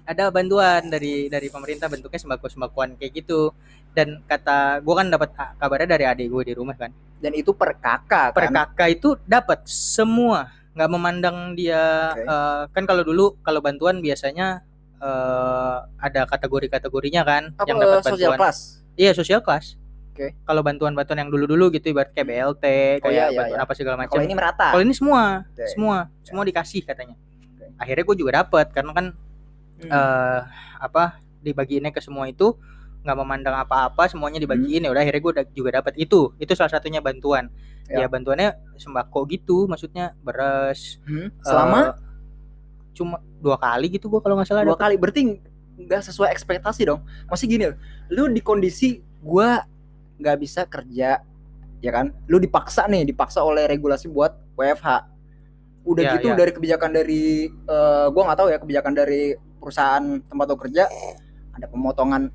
Ada bantuan dari dari pemerintah bentuknya sembako sembakoan kayak gitu. Dan kata gua kan dapat kabarnya dari adik gue di rumah kan. Dan itu per kakak per kan? kakak itu dapat semua nggak memandang dia Oke. eh, kan kalau dulu kalau bantuan biasanya eh, ada kategori-kategorinya kan apa yang dapat sosial bantuan kelas iya sosial kelas Oke. kalau bantuan-bantuan yang dulu-dulu gitu ibarat kayak BLT Oh, kayak iya, iya, bantuan iya. apa segala macam kalau ini merata kalau ini semua Oke. semua semua dikasih katanya Oke. akhirnya gue juga dapat karena kan Hmm. eh apa dibagiinnya ke semua itu nggak memandang apa-apa semuanya dibagiin ya udah akhirnya gue juga dapat itu itu salah satunya bantuan Ya. ya, bantuannya sembako gitu maksudnya beras Hmm. selama eh, cuma dua kali gitu gue kalau nggak salah dua dapet. kali berarti nggak sesuai ekspektasi dong masih gini lu di kondisi gua nggak bisa kerja ya kan lu dipaksa nih dipaksa oleh regulasi buat WFH udah Ya, gitu ya. dari kebijakan dari eh, gua nggak tahu ya kebijakan dari perusahaan tempat lo kerja ada pemotongan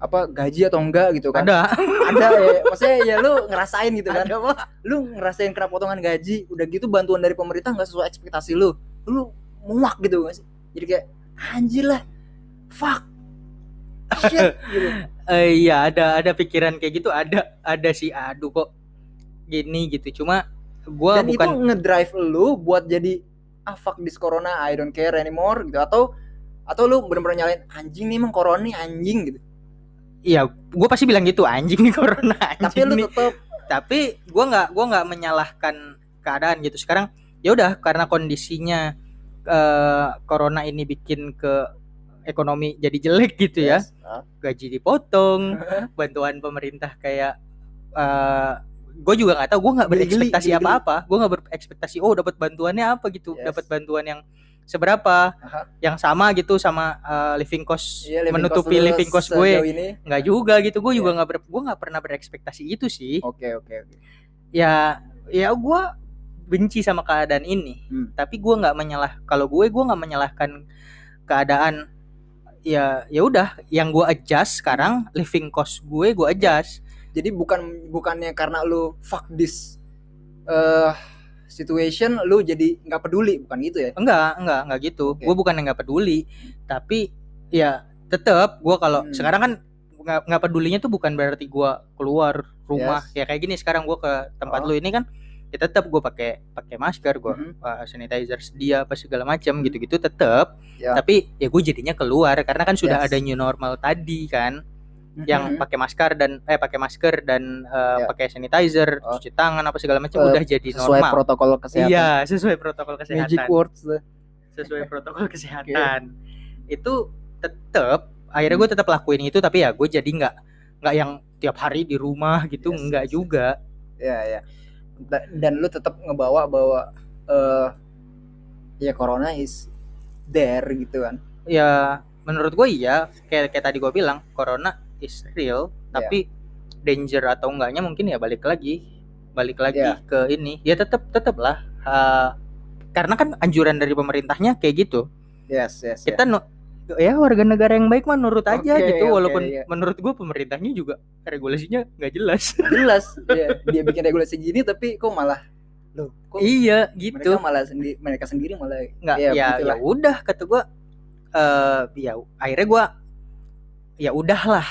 apa gaji atau enggak gitu kan? Ada. Ada ya. Maksudnya ya lu ngerasain gitu kan. Ada Pak. lu ngerasain kena potongan gaji udah gitu bantuan dari pemerintah nggak sesuai ekspektasi lu. Lu muak gitu gak sih? Jadi kayak anjir lah fuck shit gitu. <laughs> Eh, iya ada ada pikiran kayak gitu ada ada sih aduh kok gini gitu. Cuma gue dan bukan itu ngedrive lu buat jadi ah fuck this corona I don't care anymore gitu. Atau atau lu bener-bener nyalain anjing nih emang corona nih anjing gitu Iya, gue pasti bilang gitu anjing nih <laughs> corona anjing tapi lu tetap Tapi gue nggak gua nggak menyalahkan keadaan gitu. Sekarang ya udah karena kondisinya eh, corona ini bikin ke ekonomi jadi jelek gitu ya. Yes. Ah. Gaji dipotong, bantuan pemerintah kayak eh gue juga nggak tahu gue nggak berekspektasi apa-apa gue nggak berekspektasi oh dapat bantuannya apa gitu Yes. dapat bantuan yang seberapa Aha. yang sama gitu sama eh, living cost Iya, living menutupi cost living cost gue ini nggak juga gitu gue juga Iya. nggak ber gue nggak pernah berekspektasi itu sih oke oke oke ya ya gue benci sama keadaan ini Hmm. tapi gue nggak menyalah kalau gue gue nggak menyalahkan keadaan ya ya udah yang gue adjust sekarang living cost gue gue adjust jadi bukan bukannya karena lu fuck this eh situation lu jadi nggak peduli bukan gitu ya enggak enggak enggak gitu Oke. gue bukan yang nggak peduli tapi ya tetap gue kalau Hmm. sekarang kan nggak pedulinya tuh bukan berarti gua keluar rumah Yes. ya kayak gini sekarang gua ke tempat Oh. lu ini kan ya tetap gua pakai pakai masker gua Mhm. uh, sanitizer sedia apa segala macam gitu-gitu tetap Ya. tapi ya gue jadinya keluar karena kan sudah Yes. ada new normal tadi kan yang Mhm. pakai masker dan eh pakai masker dan uh, Ya. pakai sanitizer Oh. cuci tangan apa segala macam Eh, udah jadi sesuai normal protokol kesehatan. iya sesuai protokol kesehatan Magic words. sesuai <laughs> protokol kesehatan itu tetap akhirnya gue tetap lakuin itu tapi ya gue jadi nggak nggak yang tiap hari di rumah gitu Yes, nggak yes, juga Ya ya. Da- Dan lu tetap ngebawa bahwa eh ya corona is there gitu kan. ya menurut gue iya kayak kayak tadi gue bilang corona is real Ya. tapi danger atau enggaknya mungkin ya balik lagi balik lagi Ya. ke ini ya tetap tetap lah uh, karena kan anjuran dari pemerintahnya kayak gitu Yes, yes. kita no, ya warga negara yang baik mah nurut aja Oke, gitu oke, walaupun iya. menurut gue pemerintahnya juga regulasinya nggak jelas <laughs> jelas ya, dia bikin regulasi gini tapi kok malah loh kok iya gitu mereka malah sendiri mereka sendiri malah nggak ya, ya ya, udah kata gua eh ya akhirnya gua ya udahlah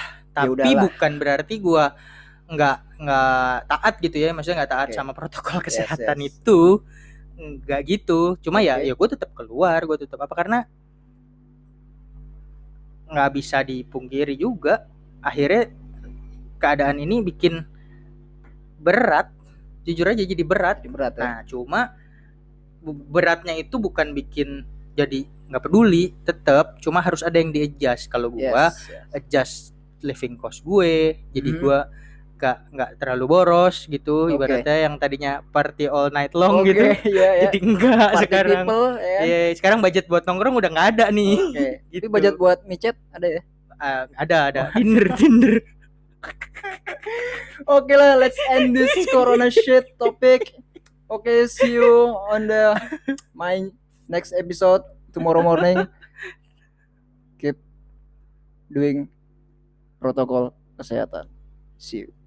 tapi udahlah. bukan berarti gua nggak nggak taat gitu ya maksudnya nggak taat Oke. sama protokol Yes, kesehatan yes. itu nggak gitu cuma ya Oke. ya gue tetap keluar gue tetap apa karena nggak bisa dipungkiri juga akhirnya keadaan ini bikin berat jujur aja jadi berat Jadi berat ya. Nah, cuma beratnya itu bukan bikin jadi nggak peduli, tetap cuma harus ada yang di-adjust. Kalau gua Yes, yes. adjust living cost gue, jadi Mhm. gua gak nggak terlalu boros gitu, Oke. ibaratnya yang tadinya party all night long Oke, gitu. <laughs> iya, ya. Jadi enggak Party sekarang. people, kan? Iya, sekarang budget buat nongkrong udah nggak ada nih. Oke. <laughs> Gitu. Tapi budget buat micet ada ya? Ah, ada ada Tinder <laughs> Tinder. Oke lah, let's end this corona shit topic. Okay, see you on the my next episode tomorrow morning. Keep doing protokol kesehatan. See you.